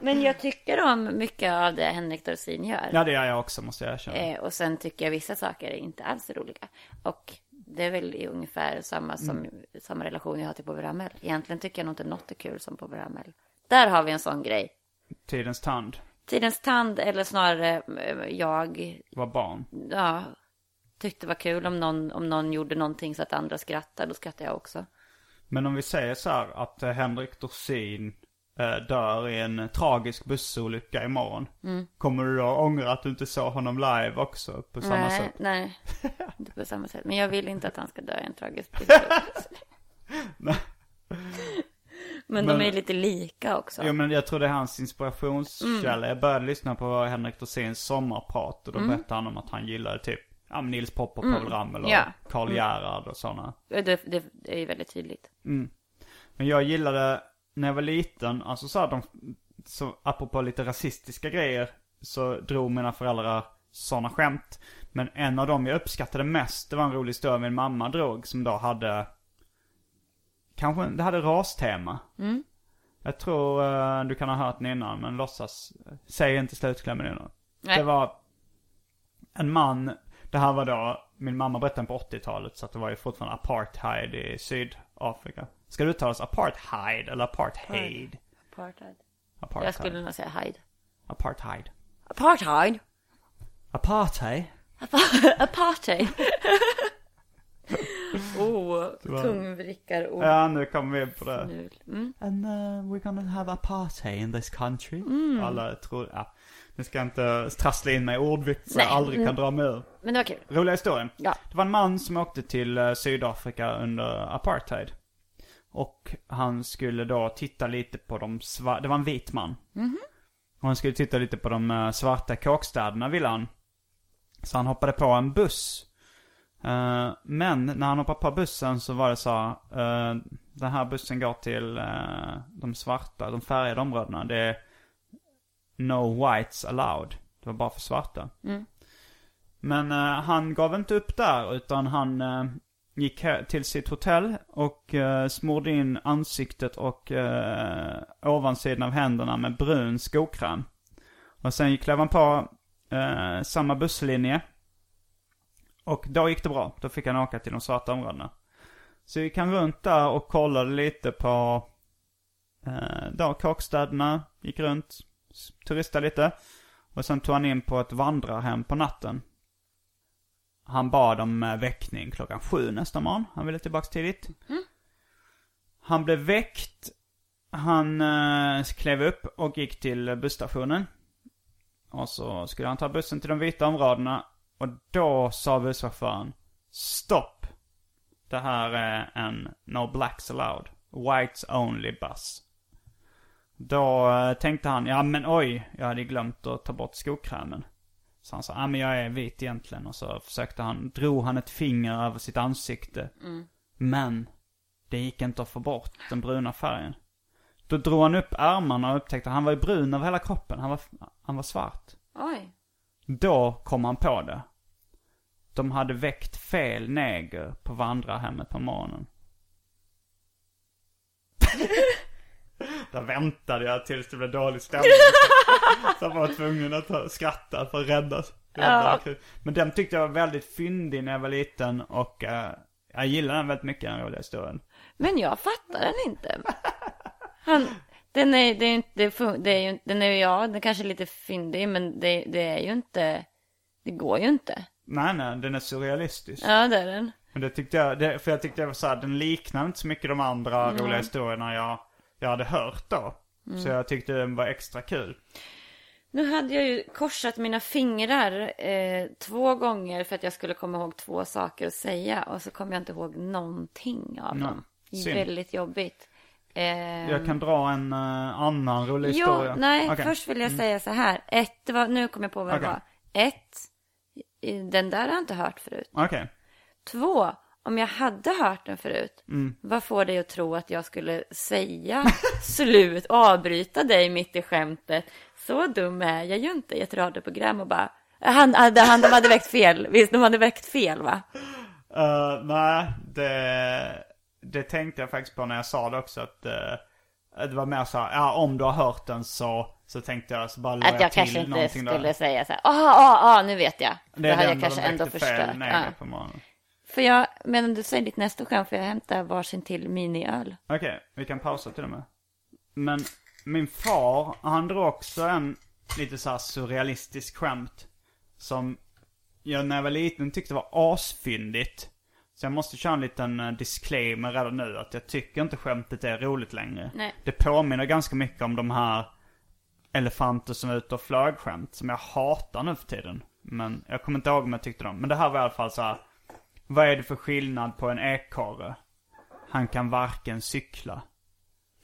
Men jag tycker om mycket av det Henrik Dorsin gör. Ja det gör jag också måste jag erkänna. Eh, och sen tycker jag vissa saker är inte alls roliga. Och det är väl ungefär samma, som, samma relation jag har till Povel Ramel. Egentligen tycker jag nog inte något är kul som Povel Ramel. Där har vi en sån grej. Tidens tand Tidens tand, eller snarare eh, jag, var barn. ja, tyckte det var kul om någon, om någon gjorde någonting så att andra skrattade. Då skrattade jag också. Men om vi säger så här att eh, Henrik Dorsin eh, dör i en tragisk bussolycka imorgon. Mm. Kommer du då ångra att du inte såg honom live också på samma nej, sätt? nej, inte på samma sätt. Men jag vill inte att han ska dö i en tragisk bussresa. Men, de Men- är lite lika också. Jo men jag tror det är hans inspirationskälla. Mm. Jag började lyssna på Henrik Dorsins sommarprat och då berättade han om att han gillade typ ja, men Nils Popp och Povel Ramel och Mm. Ja. Karl Gerhard och sådana. Det, det, det är ju väldigt tydligt. Men jag gillade, när jag var liten, alltså så här, de, så apropå lite rasistiska grejer, så drog mina föräldrar sådana skämt. Men en av dem jag uppskattade mest, det var en rolig historia min mamma drog som då hade, kanske, det hade rastema. Jag tror eh, du kan ha hört den innan, men låtsas, säg inte slutklämmen innan. Nej. Det var en man, det här var då, min mamma berättade på 80-talet så att det var ju fortfarande apartheid i Sydafrika. Ska det uttalas apartheid eller apartheid? Apartheid. Apartheid. Jag skulle nog säga Hyde. Apartheid. Apartheid? Apartheid? Apartheid? oh, tungvrickarord. Ja, nu kommer vi in på det. Mm. And uh, we're gonna have apartheid in this country. Alla tror, ja. Nu ska jag inte trassla in mig i ordvitsar jag aldrig kan dra mig ur. Men det var kul. Roliga historien. Ja. Det var en man som åkte till eh, Sydafrika under apartheid. Och han skulle då titta lite på de svarta, det var en vit man. Och han skulle titta lite på de eh, svarta kåkstäderna ville han. Så han hoppade på en buss. Eh, men när han hoppade på bussen så var det så uh, den här bussen går till de svarta, de färgade områdena. Det är no whites allowed. Det var bara för svarta. Men eh, han gav inte upp där utan han eh, gick till sitt hotell och uh, smorde in ansiktet och uh, ovansidan av händerna med brun skokräm. Och sen gick klev han på samma busslinje. Och då gick det bra. Då fick han åka till de svarta områdena. Så gick han runt där och kollade lite på eh, då kåkstäderna, gick runt, turistade lite. Och sen tog han in på ett vandrarhem på natten. Han bad om eh, väckning klockan sju nästa morgon. Han ville tillbaks tidigt. Han blev väckt. Han eh, klev upp och gick till busstationen. Och så skulle han ta bussen till de vita områdena. Och då sa busschauffören Stopp! Det här är en No Blacks Allowed. Whites Only bus. Då eh, tänkte han, ja men oj, jag hade glömt att ta bort skokrämen. Så han sa, ja men jag är vit egentligen. Och så försökte han, drog han ett finger över sitt ansikte. Men, det gick inte att få bort den bruna färgen. Då drog han upp ärmarna och upptäckte att han var ju brun över hela kroppen. Han var, han var svart. Oj. Då kom han på det. De hade väckt fel neger på vandrarhemmet på morgonen. Där väntade jag tills det blev dålig stämning. Så jag var tvungen att ta- skratta för att rädda. rädda Ja. Men den tyckte jag var väldigt fyndig när jag var liten och eh, jag gillade den väldigt mycket, den roliga historien. Men jag fattar den inte. Han, den är, det är inte, det är ju, den är ju, ja, den kanske är lite fyndig, men det, det är ju inte, det går ju inte. Nej, nej, den är surrealistisk. Ja, det är den. Men det tyckte jag, det, för jag tyckte jag var såhär, den liknar inte så mycket de andra roliga historierna jag, jag hade hört då. Så jag tyckte den var extra kul. Nu hade jag ju korsat mina fingrar eh, två gånger för att jag skulle komma ihåg två saker att säga. Och så kom jag inte ihåg någonting av Nej, dem. synd. Väldigt jobbigt. Ehm, Jag kan dra en eh, annan rolig Jo, historia. nej. Mm. först vill jag säga så här. Ett, det var, nu kom jag på vad det Okej. var. Ett, den där har jag inte hört förut. Okej. Två, om jag hade hört den förut, Mm. vad får dig att tro att jag skulle säga slut, avbryta dig mitt i skämtet? Så dum är jag ju inte i ett radioprogram och bara, han, hade, han, de hade väckt fel, visst, de hade väckt fel va? Eh, nej, det, det tänkte jag faktiskt på när jag sa det också. Att eh, det var mer så här, ja om du har hört den så, så tänkte jag så bara Att jag till kanske inte någonting där. skulle säga så här, ah, ah, ah, nu vet jag. Det Det den jag kanske ändå förstört. neger Ja. på morgonen. För jag, om du säger ditt nästa skämt får jag hämta varsin till miniöl. Okej, vi kan pausa till och med. Men min far, han drog också en lite så här surrealistisk skämt. Som jag när jag var liten tyckte var asfyndigt. Så jag måste köra en liten eh, disclaimer redan nu att jag tycker inte skämtet är roligt längre. Nej. Det påminner ganska mycket om de här elefanter som är ute och flög skämt som jag hatar nu för tiden. Men jag kommer inte ihåg om jag tyckte dem. Men det här var i alla fall så här. Vad är det för skillnad på en ekorre? Han kan varken cykla.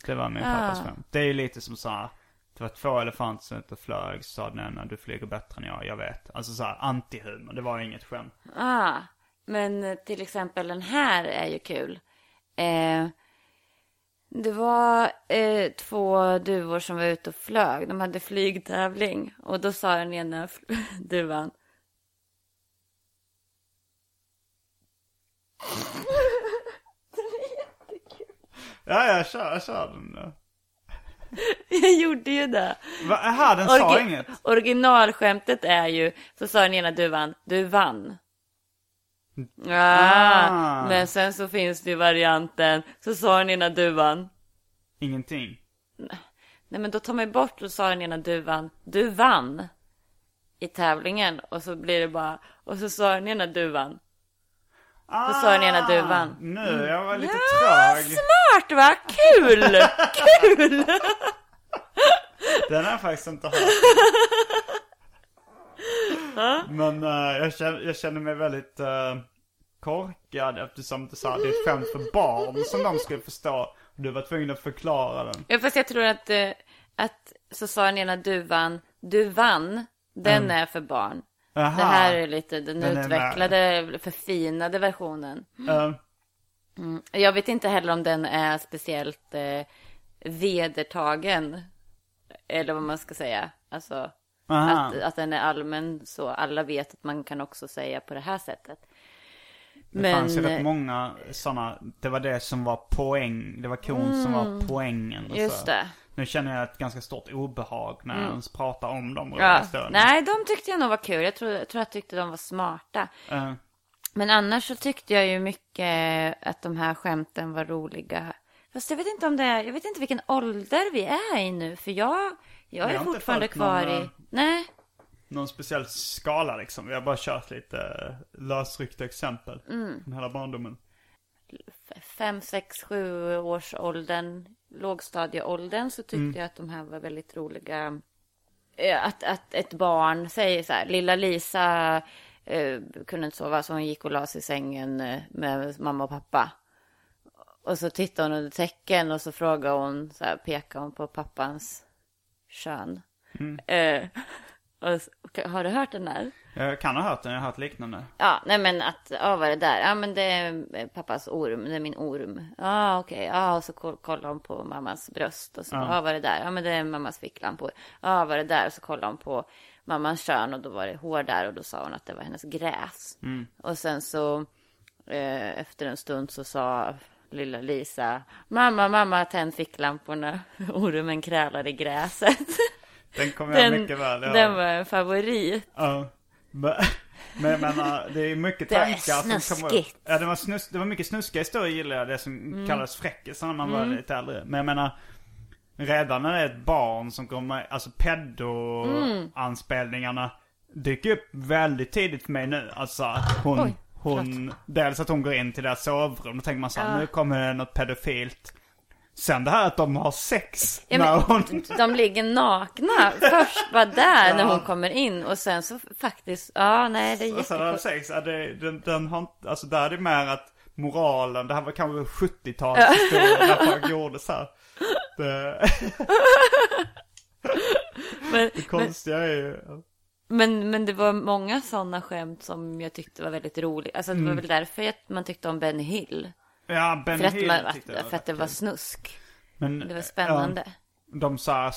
Det var min pappas Ah. skämt. Det är ju lite som så här. Det var två elefanter som och flög. Så sa den ena, du flyger bättre än jag, jag vet. Alltså så här antihumor. Det var inget skämt. Ah, men till exempel den här är ju kul. Eh, det var eh, två duvor som var ute och flög. De hade flygtävling. Och då sa den ena fl- duvan. Ja, jag kör, jag kör den nu. Jag gjorde ju det. Va, aha, den sa Orgi- inget. Originalskämtet är ju, så sa den ena duvan, du vann. Ah, Ah. Men sen så finns det ju varianten, så sa den ena duvan, Ingenting. nej men då tar man ju bort och sa den ena duvan, du vann i tävlingen. Och så blir det bara, och så sa den ena duvan, Ah, sa den ena duvan. Nu, jag var lite ja, trög. smart va? Kul! Kul! Den har jag faktiskt inte hört. Men eh, jag, känner, jag känner mig väldigt uh, korkad eftersom det, så här, det är ett skämt för barn som de skulle förstå. Du var tvungen att förklara den. Ja, fast jag tror att, eh, att så sa den ena duvan, du vann, den är för barn. Aha. Det här är lite den, Den utvecklade, förfinade versionen. Eh, Jag vet inte heller om den är speciellt eh, vedertagen. Eller vad man ska säga. Alltså att, att den är allmän så. Alla vet att man kan också säga på det här sättet. Det fanns ju Men, rätt eh, många sådana, det var det som var poäng, det var kon som var poängen. Mm. just så. det. Nu känner jag ett ganska stort obehag när jag ens pratar om dem. Ja. Nej, de tyckte jag nog var kul. Jag tror, jag tror jag tyckte de var smarta. Uh, Men annars så tyckte jag ju mycket att de här skämten var roliga. Fast jag vet inte om det är, jag vet inte vilken ålder vi är i nu. För jag, jag är fortfarande kvar någon, i, eh, nej. någon speciell skala liksom. Vi har bara kört lite uh, lösryckta exempel. Mm. Från hela barndomen. fem, sex, sju års åldern, lågstadieåldern så tyckte Mm. jag att de här var väldigt roliga. Eh, Att, att ett barn säger så här, lilla Lisa eh, kunde inte sova så hon gick och la sig i sängen eh, med mamma och pappa. Och så tittade hon under täcken och så frågade hon, så här, pekade hon på pappans kön. Mm. Eh, och, har du hört den där? Jag kan ha hört den, jag har hört liknande. Ja, nej men att, ja vad är det där? Ja men det är eh, pappas orm, det är min orm. Ja okej, ja och så koll- kollar hon på mammas bröst och så, ja vad är det där? Ja men det är mammas ficklampor. Ja vad är det där? Och så kollar hon på mammas kön och då var det hår där och då sa hon att det var hennes gräs. Och sen så eh, efter en stund så sa lilla Lisa, mamma, mamma, tänd ficklamporna. Ormen krälar i gräset. Den kommer jag Den, mycket väl ihåg. den var en favorit. Ja. Men, men jag menar, det är mycket Det tankar som kommer upp. Ja, det var, snus, det var mycket snuskiga historier gillar jag. Det som Mm. kallades fräckisar när man var lite äldre. Men jag menar, redan när det är ett barn som kommer, alltså pedo-anspelningarna dyker upp väldigt tidigt för mig nu. Alltså att hon, Oj, hon dels att hon går in till deras sovrum. Då tänker man så här, nu kommer det något pedofilt. Sen det här att de har sex Ja, när men, hon... De ligger nakna. Först var där när hon kommer in och sen så faktiskt, ja nej det är Och sen har de jättekul. sex, ja, det, den, den har inte, alltså där är det mer att moralen, det här var kanske 70-talshistoria när folk gjorde så här. Det, Men, det konstiga är ju... men, men det var många sådana skämt som jag tyckte var väldigt roliga. Alltså det var väl därför att man tyckte om Benny Hill. Ja, Ben För att, Hill man, tyckte jag för att det var snusk. Men, Det var spännande. ja, de sa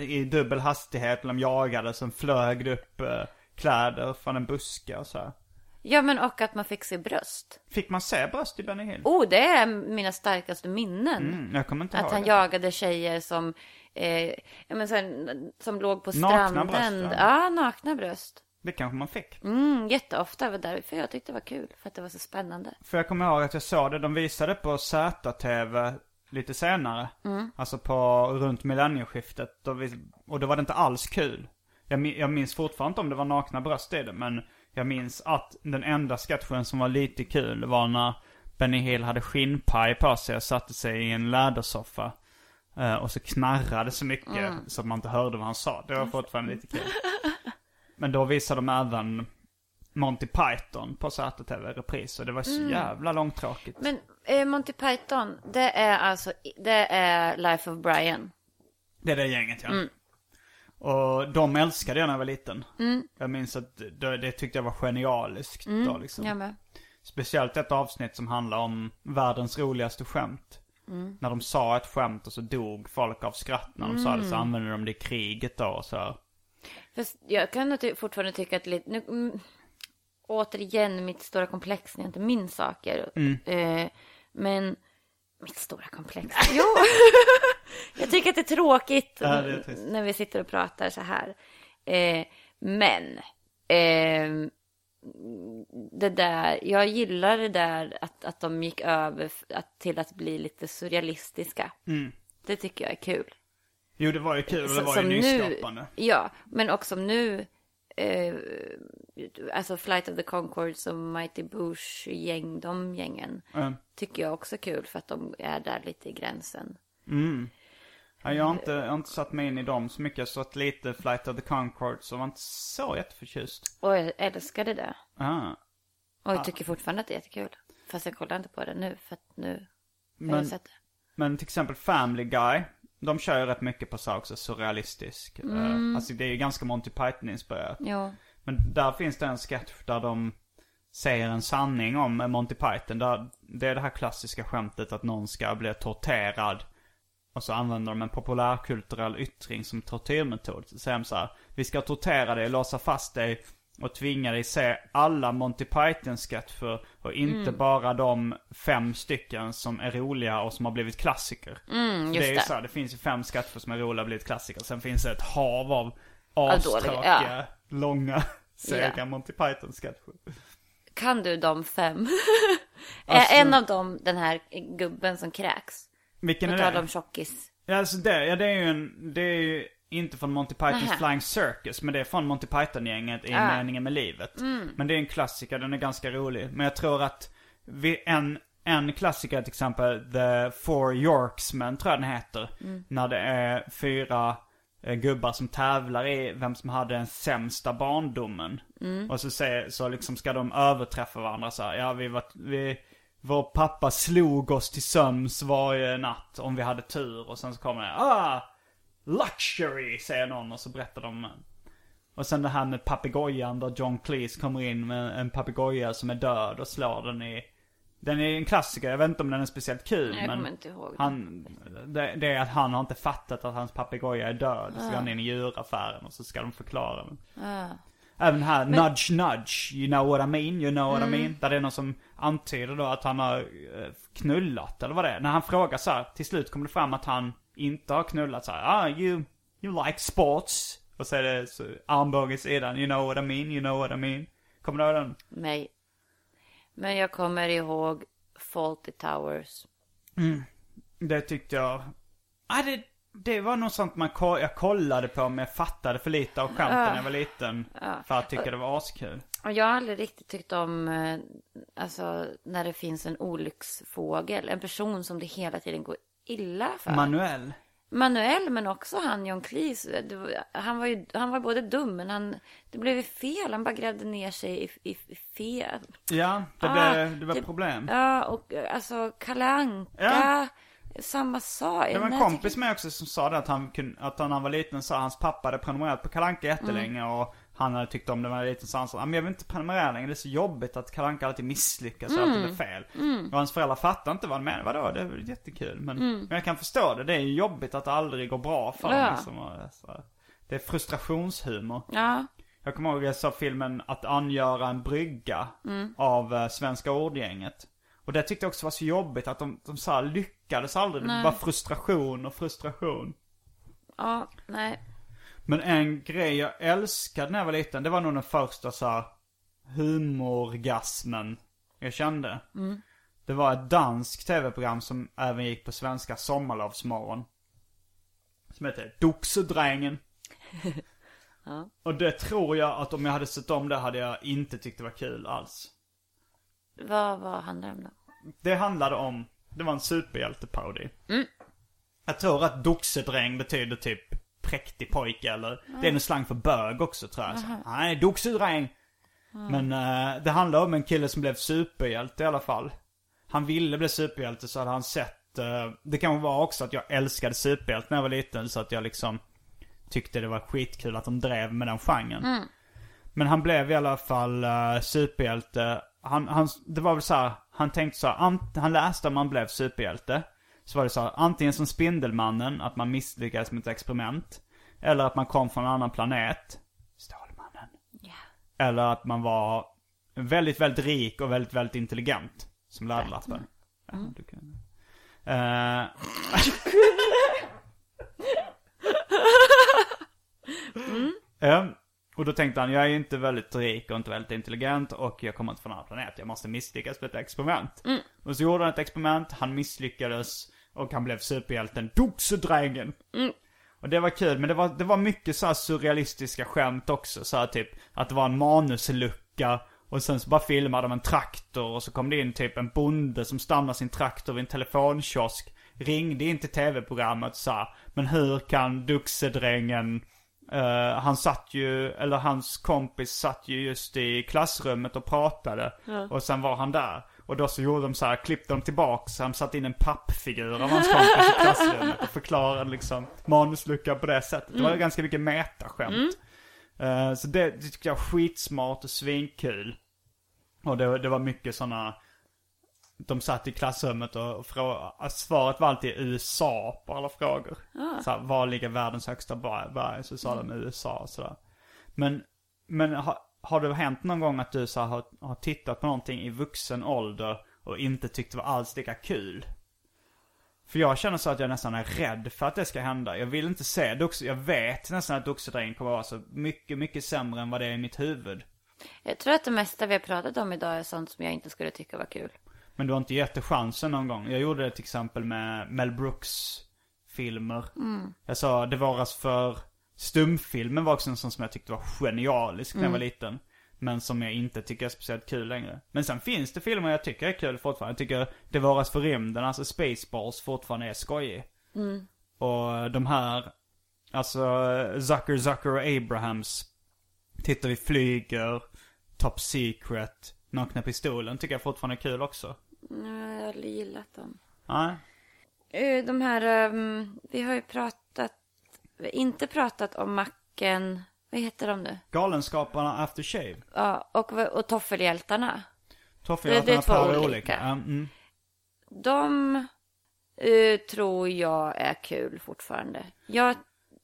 i dubbel hastighet de jagade, sen flög det upp eh, kläder från en buske och så här. Ja, men och att man fick se bröst. Fick man se bröst i Benny Hill? Oh, det är mina starkaste minnen. Mm, jag kommer inte Att ihåg han det. jagade tjejer som, eh, ja, men så här, som låg på Nakna stranden. bröst, va? ja, nakna bröst. Det kanske man fick. Mm, jätteofta. Det var därför jag tyckte det var kul. För att det var så spännande. För jag kommer ihåg att jag såg det, de visade på ZTV lite senare. Mm. Alltså på, runt millennieskiftet. Och då var det inte alls kul. Jag, jag minns fortfarande inte om det var nakna bröst i det, men jag minns att den enda sketchen som var lite kul var när Benny Hill hade skinnpaj på sig och satte sig i en lädersoffa. Eh, och så knarrade så mycket Mm. så att man inte hörde vad han sa. Det var fortfarande lite kul. Men då visade de även Monty Python på ZTV repris och det var så Mm. jävla långtråkigt. Men eh, Monty Python, det är alltså, det är Life of Brian. Det är det gänget ja. Mm. Och de älskade jag när jag var liten. Jag minns att det, det tyckte jag var genialiskt då liksom. Jag med. Speciellt ett avsnitt som handlar om världens roligaste skämt. Mm. När de sa ett skämt och så dog folk av skratt när de sa det Mm. så använde de det i kriget då och så. Fast jag kan fortfarande tycka att lite, nu, mm, återigen mitt stora komplex när jag inte minns saker. Eh, men mitt stora komplex. Jo, jag tycker att det är tråkigt Ja, det är när vi sitter och pratar så här. Eh, men eh, det där, jag gillar det där att, att de gick över att, till att bli lite surrealistiska. Det tycker jag är kul. Jo det var ju kul och det var ju nyskapande. Nu, ja, men också nu. Eh, alltså Flight of the Conchords och Mighty Boosh gäng, de gängen. Mm. Tycker jag också är kul för att de är där lite i gränsen. Ja, jag, har inte, jag har inte satt mig in i dem så mycket. Jag har sett lite Flight of the Conchords och var inte så jätteförtjust. Och jag älskade det. Ah. Och jag tycker fortfarande att det är jättekul. Fast jag kollar inte på det nu för att nu har Men- jag sett det. Men till exempel Family Guy. De kör ju rätt mycket på så också surrealistisk. Mm. Alltså det är ju ganska Monty Python-inspirerat. Ja. Men där finns det en sketch där de säger en sanning om Monty Python. Där det är det här klassiska skämtet att någon ska bli torterad. Och så använder de en populärkulturell yttring som tortyrmetod. Så säger de så här. Vi ska tortera dig, låsa fast dig och tvinga dig se alla Monty Python-sketcher. Och inte bara de fem stycken som är roliga och som har blivit klassiker. Mm, det är ju det. så här, det finns ju fem sketcher som är roliga och blivit klassiker. Sen finns det ett hav av astråkiga, långa, sega Ja. Monty Python-sketcher. Kan du de fem? Alltså- en av dem den här gubben som kräks? Vilken På är tal det? om tjockis. Ja, alltså det, ja, det är ju en, det är ju inte från Monty Pythons Nähä. Flying Circus, men det är från Monty Python-gänget i Ah. Meningen med livet. Mm. Men det är en klassiker, den är ganska rolig. Men jag tror att vi, en, en klassiker till exempel, The Four Yorksmen tror jag den heter. Mm. När det är fyra eh, gubbar som tävlar i vem som hade den sämsta barndomen. Mm. Och så, säger, så liksom ska de överträffa varandra så här, ja vi var, vi, vår pappa slog oss till sömns varje natt om vi hade tur. Och sen så kommer det, ah, luxury säger någon och så berättar de. Och sen det här med papegojan där John Cleese kommer in med en papegoja som är död och slår den i Den är en klassiker, jag vet inte om den är speciellt kul Nej, jag men kommer inte ihåg. han, det, det är att han har inte fattat att hans papegoja är död. Så går han in i djuraffären och så ska de förklara. Ah. Även här, nudge nudge, you know what I mean, you know what I mean. Där det är någon som antyder då att han har eh, knullat, eller vad det är. När han frågar så här, till slut kommer det fram att han inte har knullat så här. Ah, you, you like sports. Och så är det så, armbåge i sidan, you know what I mean, you know what I mean. Kommer du ihåg den? Nej. Men jag kommer ihåg Faulty Towers. Det tyckte jag... Ah, det, det var nog sånt man ko- jag kollade på men jag fattade för lite av skämten när jag var liten. För att tycka det var askul. Och jag har aldrig riktigt tyckt om, eh, alltså när det finns en olycksfågel. En person som det hela tiden går illa för. Manuel. Manuel, men också han John Cleese. Han var ju han var både dum, men han, det blev ju fel. Han bara grävde ner sig i, i, i fel. Ja, det, Ah, blev, det var det- problem. Ja, och alltså Kalle Anka. Ja. Samma sak. Det var en kompis med också som sa det att han, att när han var liten så hans pappa hade prenumererat på Kalle Anka jättelänge Mm. och han hade tyckt om det var liten så han sa "Ja, men jag vill inte prenumerera längre, det är så jobbigt att Kalle Anka alltid misslyckas och alltid Mm. blir fel. Och hans föräldrar fattar inte vad han menar, vadå det är jättekul. Men, men jag kan förstå det, det är ju jobbigt att det aldrig går bra för Mm. Ja. honom. Liksom, och. Det är frustrationshumor. Ja. Jag kommer ihåg jag såg filmen Att angöra en brygga Mm. av eh, Svenska ordgänget. Och det tyckte jag också var så jobbigt att de, de så lyckades aldrig. Det Nej. var frustration och frustration. Ja, nej. Men en grej jag älskade när jag var liten, det var nog den första så här humorgasmen jag kände. Det var ett danskt tv-program som även gick på svenska sommarlovsmorgon. Som heter Doxedrängen. Och det tror jag att om jag hade sett om det hade jag inte tyckt det var kul alls. Vad, vad handlar det om då? Det handlade om, det var en superhjälteparodi. Jag tror att doxedräng betyder typ präktig pojke eller, det är en slang för bög också tror jag. Så, Nej, doxedräng. Men eh, det handlar om en kille som blev superhjälte i alla fall. Han ville bli superhjälte så hade han sett, eh, det kan vara också att jag älskade superhjälte när jag var liten så att jag liksom tyckte det var skitkul att de drev med den genren. Men han blev i alla fall uh, superhjälte. Han, han, det var väl så här, han tänkte så här, ant, han läste om han blev superhjälte. Så var det så här, antingen som Spindelmannen, att man misslyckades med ett experiment. Eller att man kom från en annan planet. Stålmannen. Eller att man var väldigt, väldigt rik och väldigt, väldigt intelligent. Som laddlappen. Ja, du kan... Eh, Ja, och då tänkte han, jag är inte väldigt rik och inte väldigt intelligent och jag kommer inte från en annan planet. Jag måste misslyckas med ett experiment. Och så gjorde han ett experiment, han misslyckades och han blev superhjälten Doxedrängen. Och det var kul, men det var, det var mycket så här surrealistiska skämt också. Så här typ att det var en manuslucka och sen så bara filmade de en traktor och så kom det in typ en bonde som stannade sin traktor vid en telefonkiosk. Ringde in till tv-programmet och sa, men hur kan Duxedrängen Eh, han satt ju, eller hans kompis satt ju just i klassrummet och pratade. Och sen var han där. Och då så gjorde de så här, klippte de tillbaks, han satte in en pappfigur av hans kompis i klassrummet och förklarade liksom manuslucka på det sättet. Det var ganska mycket metaskämt. Eh, så det, det tyckte jag var skitsmart och svinkul. Och det, det var mycket sådana de satt i klassrummet och frå- svaret var alltid USA på alla frågor. Så här, var ligger världens högsta berg? Så sa de USA och sådär. Men, men har det hänt någon gång att du så här, har, har tittat på någonting i vuxen ålder och inte tyckt det var alls lika kul? För jag känner så att jag nästan är rädd för att det ska hända. Jag vill inte se Dux, jag vet nästan att Duxedrängen kommer att vara så mycket, mycket sämre än vad det är i mitt huvud. Jag tror att det mesta vi har pratat om idag är sånt som jag inte skulle tycka var kul. Men du har inte gett det chansen någon gång. Jag gjorde det till exempel med Mel Brooks filmer. Jag sa det varas för stumfilmen var också en sån som jag tyckte var genialisk när jag var liten. Men som jag inte tycker är speciellt kul längre. Men sen finns det filmer jag tycker är kul fortfarande. Jag tycker Det varas för rymden, alltså Spaceballs, fortfarande är skojig. Och de här, alltså Zucker, Zucker och Abrahams. Tittar vi flyger, Top Secret, Nakna Pistolen tycker jag fortfarande är kul också. Nej, jag har aldrig gillat dem. Nej. Eh, De här, ehm, vi har ju pratat, inte pratat om macken, vad heter de nu? Galenskaparna After Shave. Ja, och, och toffelhjältarna. Toffehatarna Det- det är två olika. olika. Mm. De eh, tror jag är kul fortfarande. Jag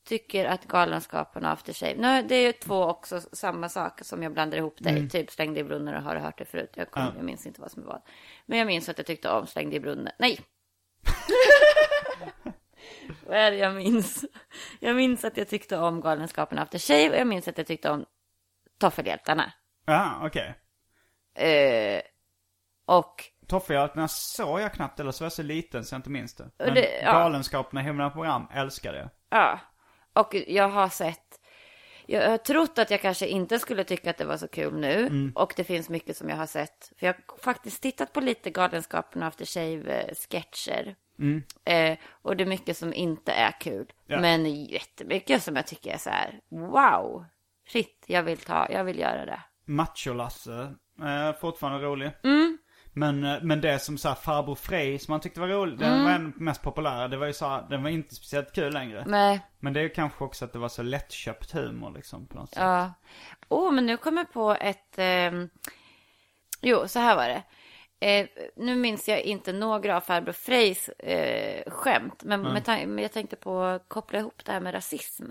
tycker att Galenskaparna och After Shave, nu, det är ju två också samma sak som jag blandar ihop dig. Typ Slängde i brunnen och har du hört det förut. Jag, kom, Ja. jag minns inte vad som var. Men jag minns att jag tyckte om Slängde i brunnen. Nej! vad är det jag minns? Jag minns att jag tyckte om Galenskaparna och After Shave och jag minns att jag tyckte om Toffelhjältarna. Ja, okej. Eh, och Toffehjältarna såg jag knappt, eller så var jag så liten så jag inte minns det. Men det- ja. Galenskaparna i himla program älskar det. Ja, och jag har sett, jag har trott att jag kanske inte skulle tycka att det var så kul nu. Och det finns mycket som jag har sett. För jag har faktiskt tittat på lite Galenskapen och After Shave-sketcher. Eh, och det är mycket som inte är kul. Ja. Men jättemycket som jag tycker är så här, wow, shit, jag vill ta, jag vill göra det. Macho-Lasse är fortfarande rolig. Men, eh, men det som såhär farbror Frej som man tyckte var rolig, den var den mest populära. Det var ju så den var inte speciellt kul längre. Nej, Men det är ju kanske också att det var så lättköpt humor liksom på något sätt. ja. Åh, men nu kommer jag på ett... ehm, Jo, så här var det. Eh, nu minns jag inte några av farbror Frejs eh, skämt, men, men jag tänkte på att koppla ihop det här med rasism.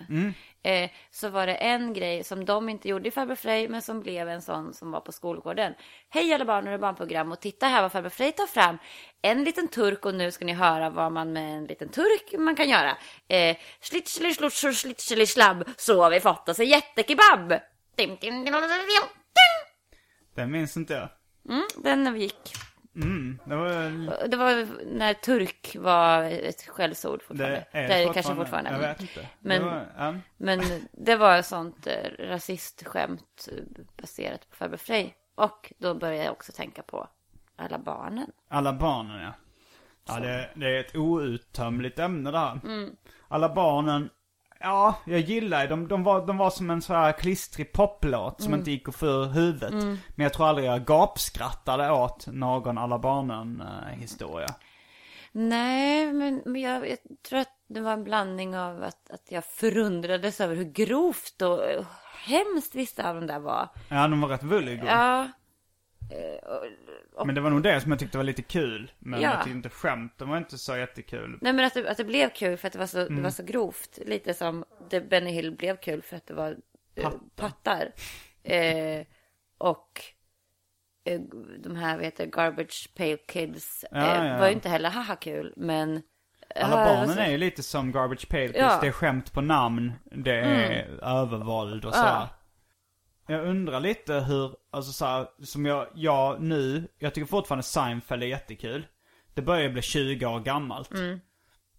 Eh, så var det en grej som de inte gjorde i farbror Frej, men som blev en sån som var på skolgården. Hej alla barn, det barnprogram och titta här vad farbror Frej tar fram. En liten turk och nu ska ni höra vad man med en liten turk man kan göra. Eh, Slitscheli slutschur slitscheli slabb, så har vi fått oss en jättekebab. Dim, dim, dim, dim, dim. Den minns inte jag. Mm, den gick. Det var Det var när turk var ett skällsord fortfarande. det är det är det kanske fortfarande. Jag vet inte. Men- det var, ja. Men det var ett sånt eh, rasistskämt eh, baserat på farbror Frej. Och då började jag också tänka på alla barnen. Alla barnen ja. Ja det, det är ett outtömligt ämne där. Mm. Alla barnen, ja jag gillar de, de, var, de var som en så här klistrig poplåt som Mm. inte gick att få ur huvudet. Men jag tror aldrig jag gapskrattade åt någon Alla barnen eh, historia. Nej, men, men jag, jag tror att det var en blandning av att, att jag förundrades över hur grovt och eh, hemskt vissa av dem där var. Ja de var rätt vulliga. Ja, Men det var nog det som jag tyckte var lite kul. Men Ja. jag tyckte inte skämten var inte så jättekul. nej men att det, att det blev kul för att det var, så, Mm. det var så grovt. Lite som det Benny Hill blev kul för att det var eh, Pattar. pattar. Eh, och eh, de här, vad heter Garbage Pail Kids Ja, eh, ja. var ju inte heller haha kul, men... Alla barnen så- är ju lite som Garbage Pail Kids. Mm. Det är skämt på namn, det är övervåld och så. Ja. Jag undrar lite hur, alltså så här, som jag, jag nu, jag tycker fortfarande Seinfeld är jättekul. Det börjar ju bli 20 år gammalt. Mm.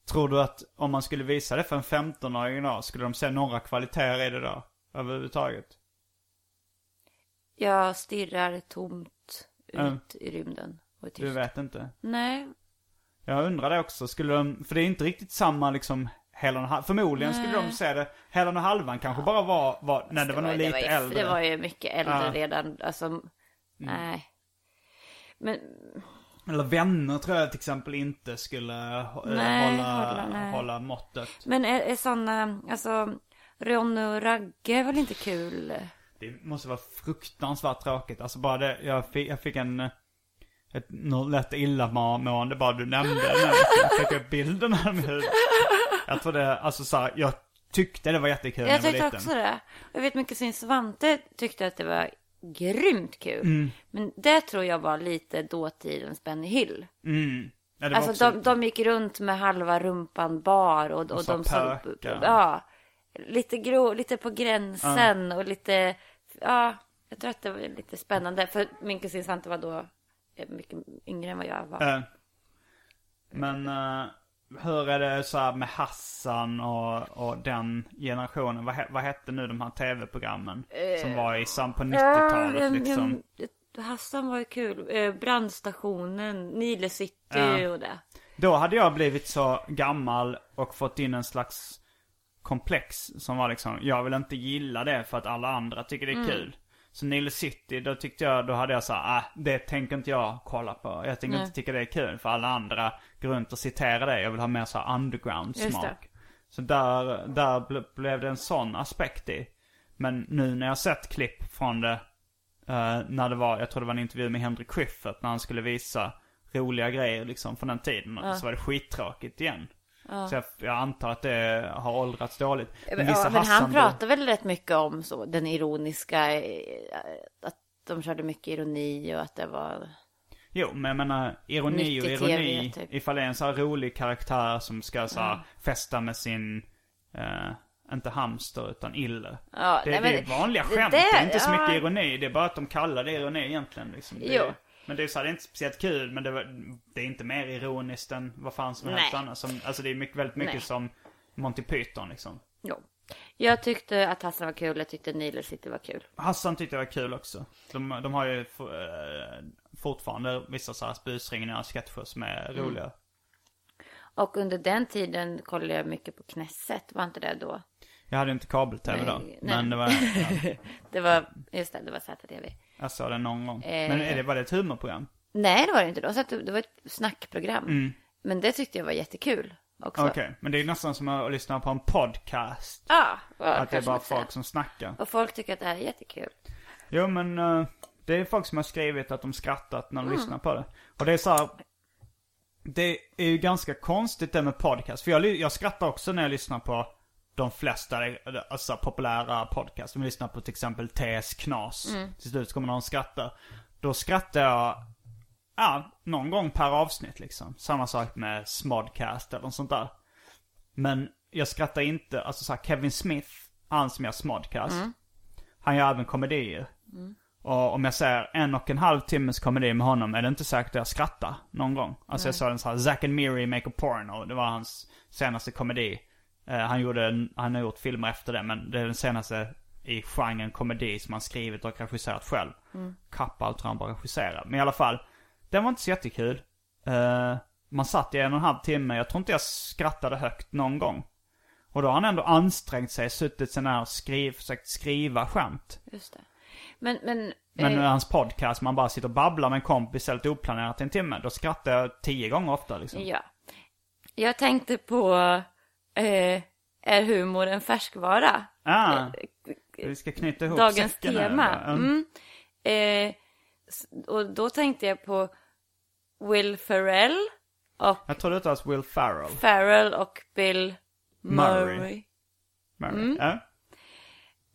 Tror du att om man skulle visa det för en 15-åring idag, skulle de se några kvaliteter i det då? Överhuvudtaget? Jag stirrar tomt ut Mm. i rymden och är tyst. Du vet inte. Nej, Jag undrar det också, skulle de, för det är inte riktigt samma liksom Hela och. Förmodligen skulle de se det, Hela och halvan kanske bara var, var nej det var nog lite var ju, äldre. Det var ju mycket äldre Ja. redan, alltså... Nej. Men, Eller vänner tror jag till exempel inte skulle eh, Nej, hålla, hålla, nej. hålla måttet. men är, är sådana, alltså... Ronny och Ragge är väl inte kul? Det måste vara fruktansvärt tråkigt. Alltså bara det, jag fick, jag fick en, ett något lätt illamående bara du nämnde. Jag fick upp bilden mitt huvud. Jag tror det, alltså så här, jag tyckte det var jättekul när Jag var tyckte liten. också det. Jag vet mycket sin Svante tyckte att det var grymt kul. Mm. Men det tror jag var lite dåtidens Benny Hill. Mm. Ja, det var Alltså också, de, de gick runt med halva rumpan bar och, och, sa de som, pöka. ja, lite grå, lite på gränsen och lite, ja, jag tror att det var lite spännande. För min kusin Svante var då eh, mycket yngre än vad jag var. Eh, Men uh, hur är det så här med Hassan och, och den generationen? Vad, vad hette nu de här tv-programmen? som var i sam på 90-talet Ja, liksom. ja, Hassan var ju kul. Eh, Brandstationen, Nile City och det. Då hade jag blivit så gammal och fått in en slags komplex som var liksom, jag vill inte gilla det för att alla andra tycker det är kul. Så Nile City, då tyckte jag, då hade jag så här, ah, det tänker inte jag kolla på. Jag tänker Nej. inte tycka det är kul för alla andra går runt och citerar det. Jag vill ha mer så här underground smak. Så där, där ble, blev det en sån aspekt i. Men nu när jag sett klipp från det, eh, när det var, jag tror det var en intervju med Henrik Schyffert när han skulle visa roliga grejer liksom från den tiden. Så var det skittråkigt igen. Så jag, jag antar att det har åldrats dåligt. Men, ja, men han pratar väl rätt mycket om så, den ironiska, eh, att de körde mycket ironi och att det var... Jo, men jag menar ironi och ironi. typ. Ifall det är en så här rolig karaktär som ska så här, festa med sin, eh, inte hamster utan ille. Ja, det, nej, det är vanliga skämt, det- det, är inte så ja. mycket ironi. Det är bara att de kallar det ironi egentligen. Liksom. Det, Jo. Men det är så här, det är inte speciellt kul, men det, var- det är inte mer ironiskt än vad fan som helst annars. Som, alltså det är mycket, väldigt mycket Nej. som Monty Python liksom. Jo. Jag tyckte att Hassan var kul, jag tyckte Nile City var kul. Hassan tyckte jag var kul också. De, de har ju for, eh, fortfarande vissa så här busringningar, sketcher som är Mm. roliga. Och under den tiden kollade jag mycket på Knesset, var inte det då? Jag hade inte kabel-tv då. Nej, Men det var, ja, Det var, just det, det var ZTV. Jag såg det någon gång. Eh. Men är det, var det ett humorprogram? Nej, det var det inte. De satt, det var ett snackprogram. Men det tyckte jag var jättekul också. Mm. Okej, men det är nästan som att lyssna på en podcast. Ja, vad att det är bara säga. folk som snackar. Och folk tycker att det här är jättekul. Jo men eh, det är folk som har skrivit att de skrattat när de Mm. lyssnar på det. Och det är så här, Det är ju ganska konstigt det med podcast. För jag, jag skrattar också när jag lyssnar på de flesta alltså, populära podcast. Om jag lyssnar på till exempel TS Knas. Mm. Till slut kommer någon skratta. Då skrattar jag, ja, någon gång per avsnitt liksom. Samma sak med Smodcast eller något sånt där. Men jag skrattar inte, alltså så här, Kevin Smith, han som gör Smodcast. Han gör även komedier. Och om jag ser en och en halv timmes komedi med honom är det inte säkert att jag skrattar någon gång. Alltså jag såg en sån här Zack and Miri Make a Porno. Det var hans senaste komedi. Eh, han, gjorde en, han har gjort filmer efter det men det är den senaste i genren komedi som han skrivit och regisserat själv. Kappa allt han bara regisserar. Men i alla fall, den var inte så jättekul. Eh, man satt i en och en halv timme, jag tror inte jag skrattade högt någon gång. Och då har han ändå ansträngt sig, suttit sån här och skriv, försökt skriva skämt. Just det. Men, men, Men eh, hans podcast, man bara sitter och babblar med en kompis helt oplanerat i en timme. Då skrattar jag tio gånger ofta liksom. ja. Jag tänkte på, eh, är humor en färskvara? Ah, vi ska knyta ihop Dagens tema. Mm. Mm. Eh, och då tänkte jag på Will Ferrell och Jag tror det uttalas Will Farrell. Farrell och Bill Murray. Murray. Murray. Mm. Ja.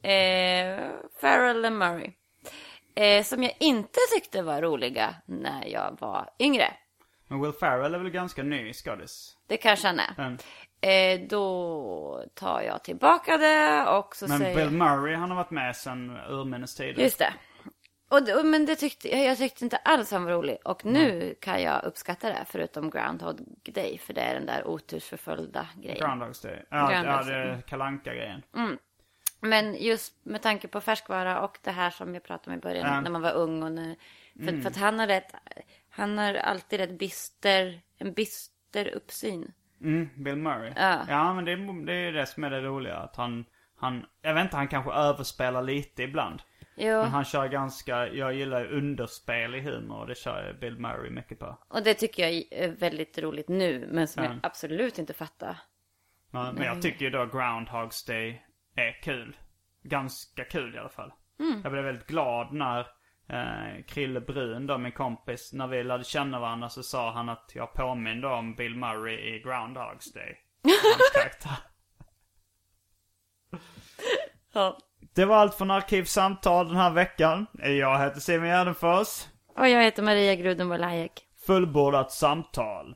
Eh, Farrell och Murray. Eh, som jag inte tyckte var roliga när jag var yngre. Men Will Farrell är väl ganska ny skådis? Det kanske han är. Mm. Eh, då tar jag tillbaka det och så Men säger Bill Murray han har varit med sedan urminnes tider. Just det. Och, det- men det tyckte, jag tyckte inte alls han var rolig. Och nu kan jag uppskatta det, förutom Groundhog Day. För det är den där otursförföljda grejen. Groundhogs Day. Ja, ja Groundhogs det Day. är kalanka grejen Men just med tanke på färskvara och det här som jag pratade om i början, Ja. när man var ung och när, för, Mm. för att han har rätt, han har alltid rätt bister, en bister uppsyn. Mm, Bill Murray. Ja. Ja, men det, är- det är det som är det roliga. Att han, han, jag vet inte, han kanske överspelar lite ibland. Jo, Men han kör ganska, jag gillar ju underspel i humor och det kör Bill Murray mycket på. och det tycker jag är väldigt roligt nu, men som Ja. jag absolut inte fattar. Men, men jag tycker ju då Groundhogs Day är kul. Ganska kul i alla fall. Jag blev väldigt glad när eh, Krille Brun då, min kompis, när vi lärde känna varandra så sa han att jag påminde om Bill Murray i Groundhogs Day. Hans karaktär. Ja. Det var allt från Arkivsamtal den här veckan. Jag heter Simon Gärdenfors. Och jag heter Maria Grudenborg. Fullbordat samtal.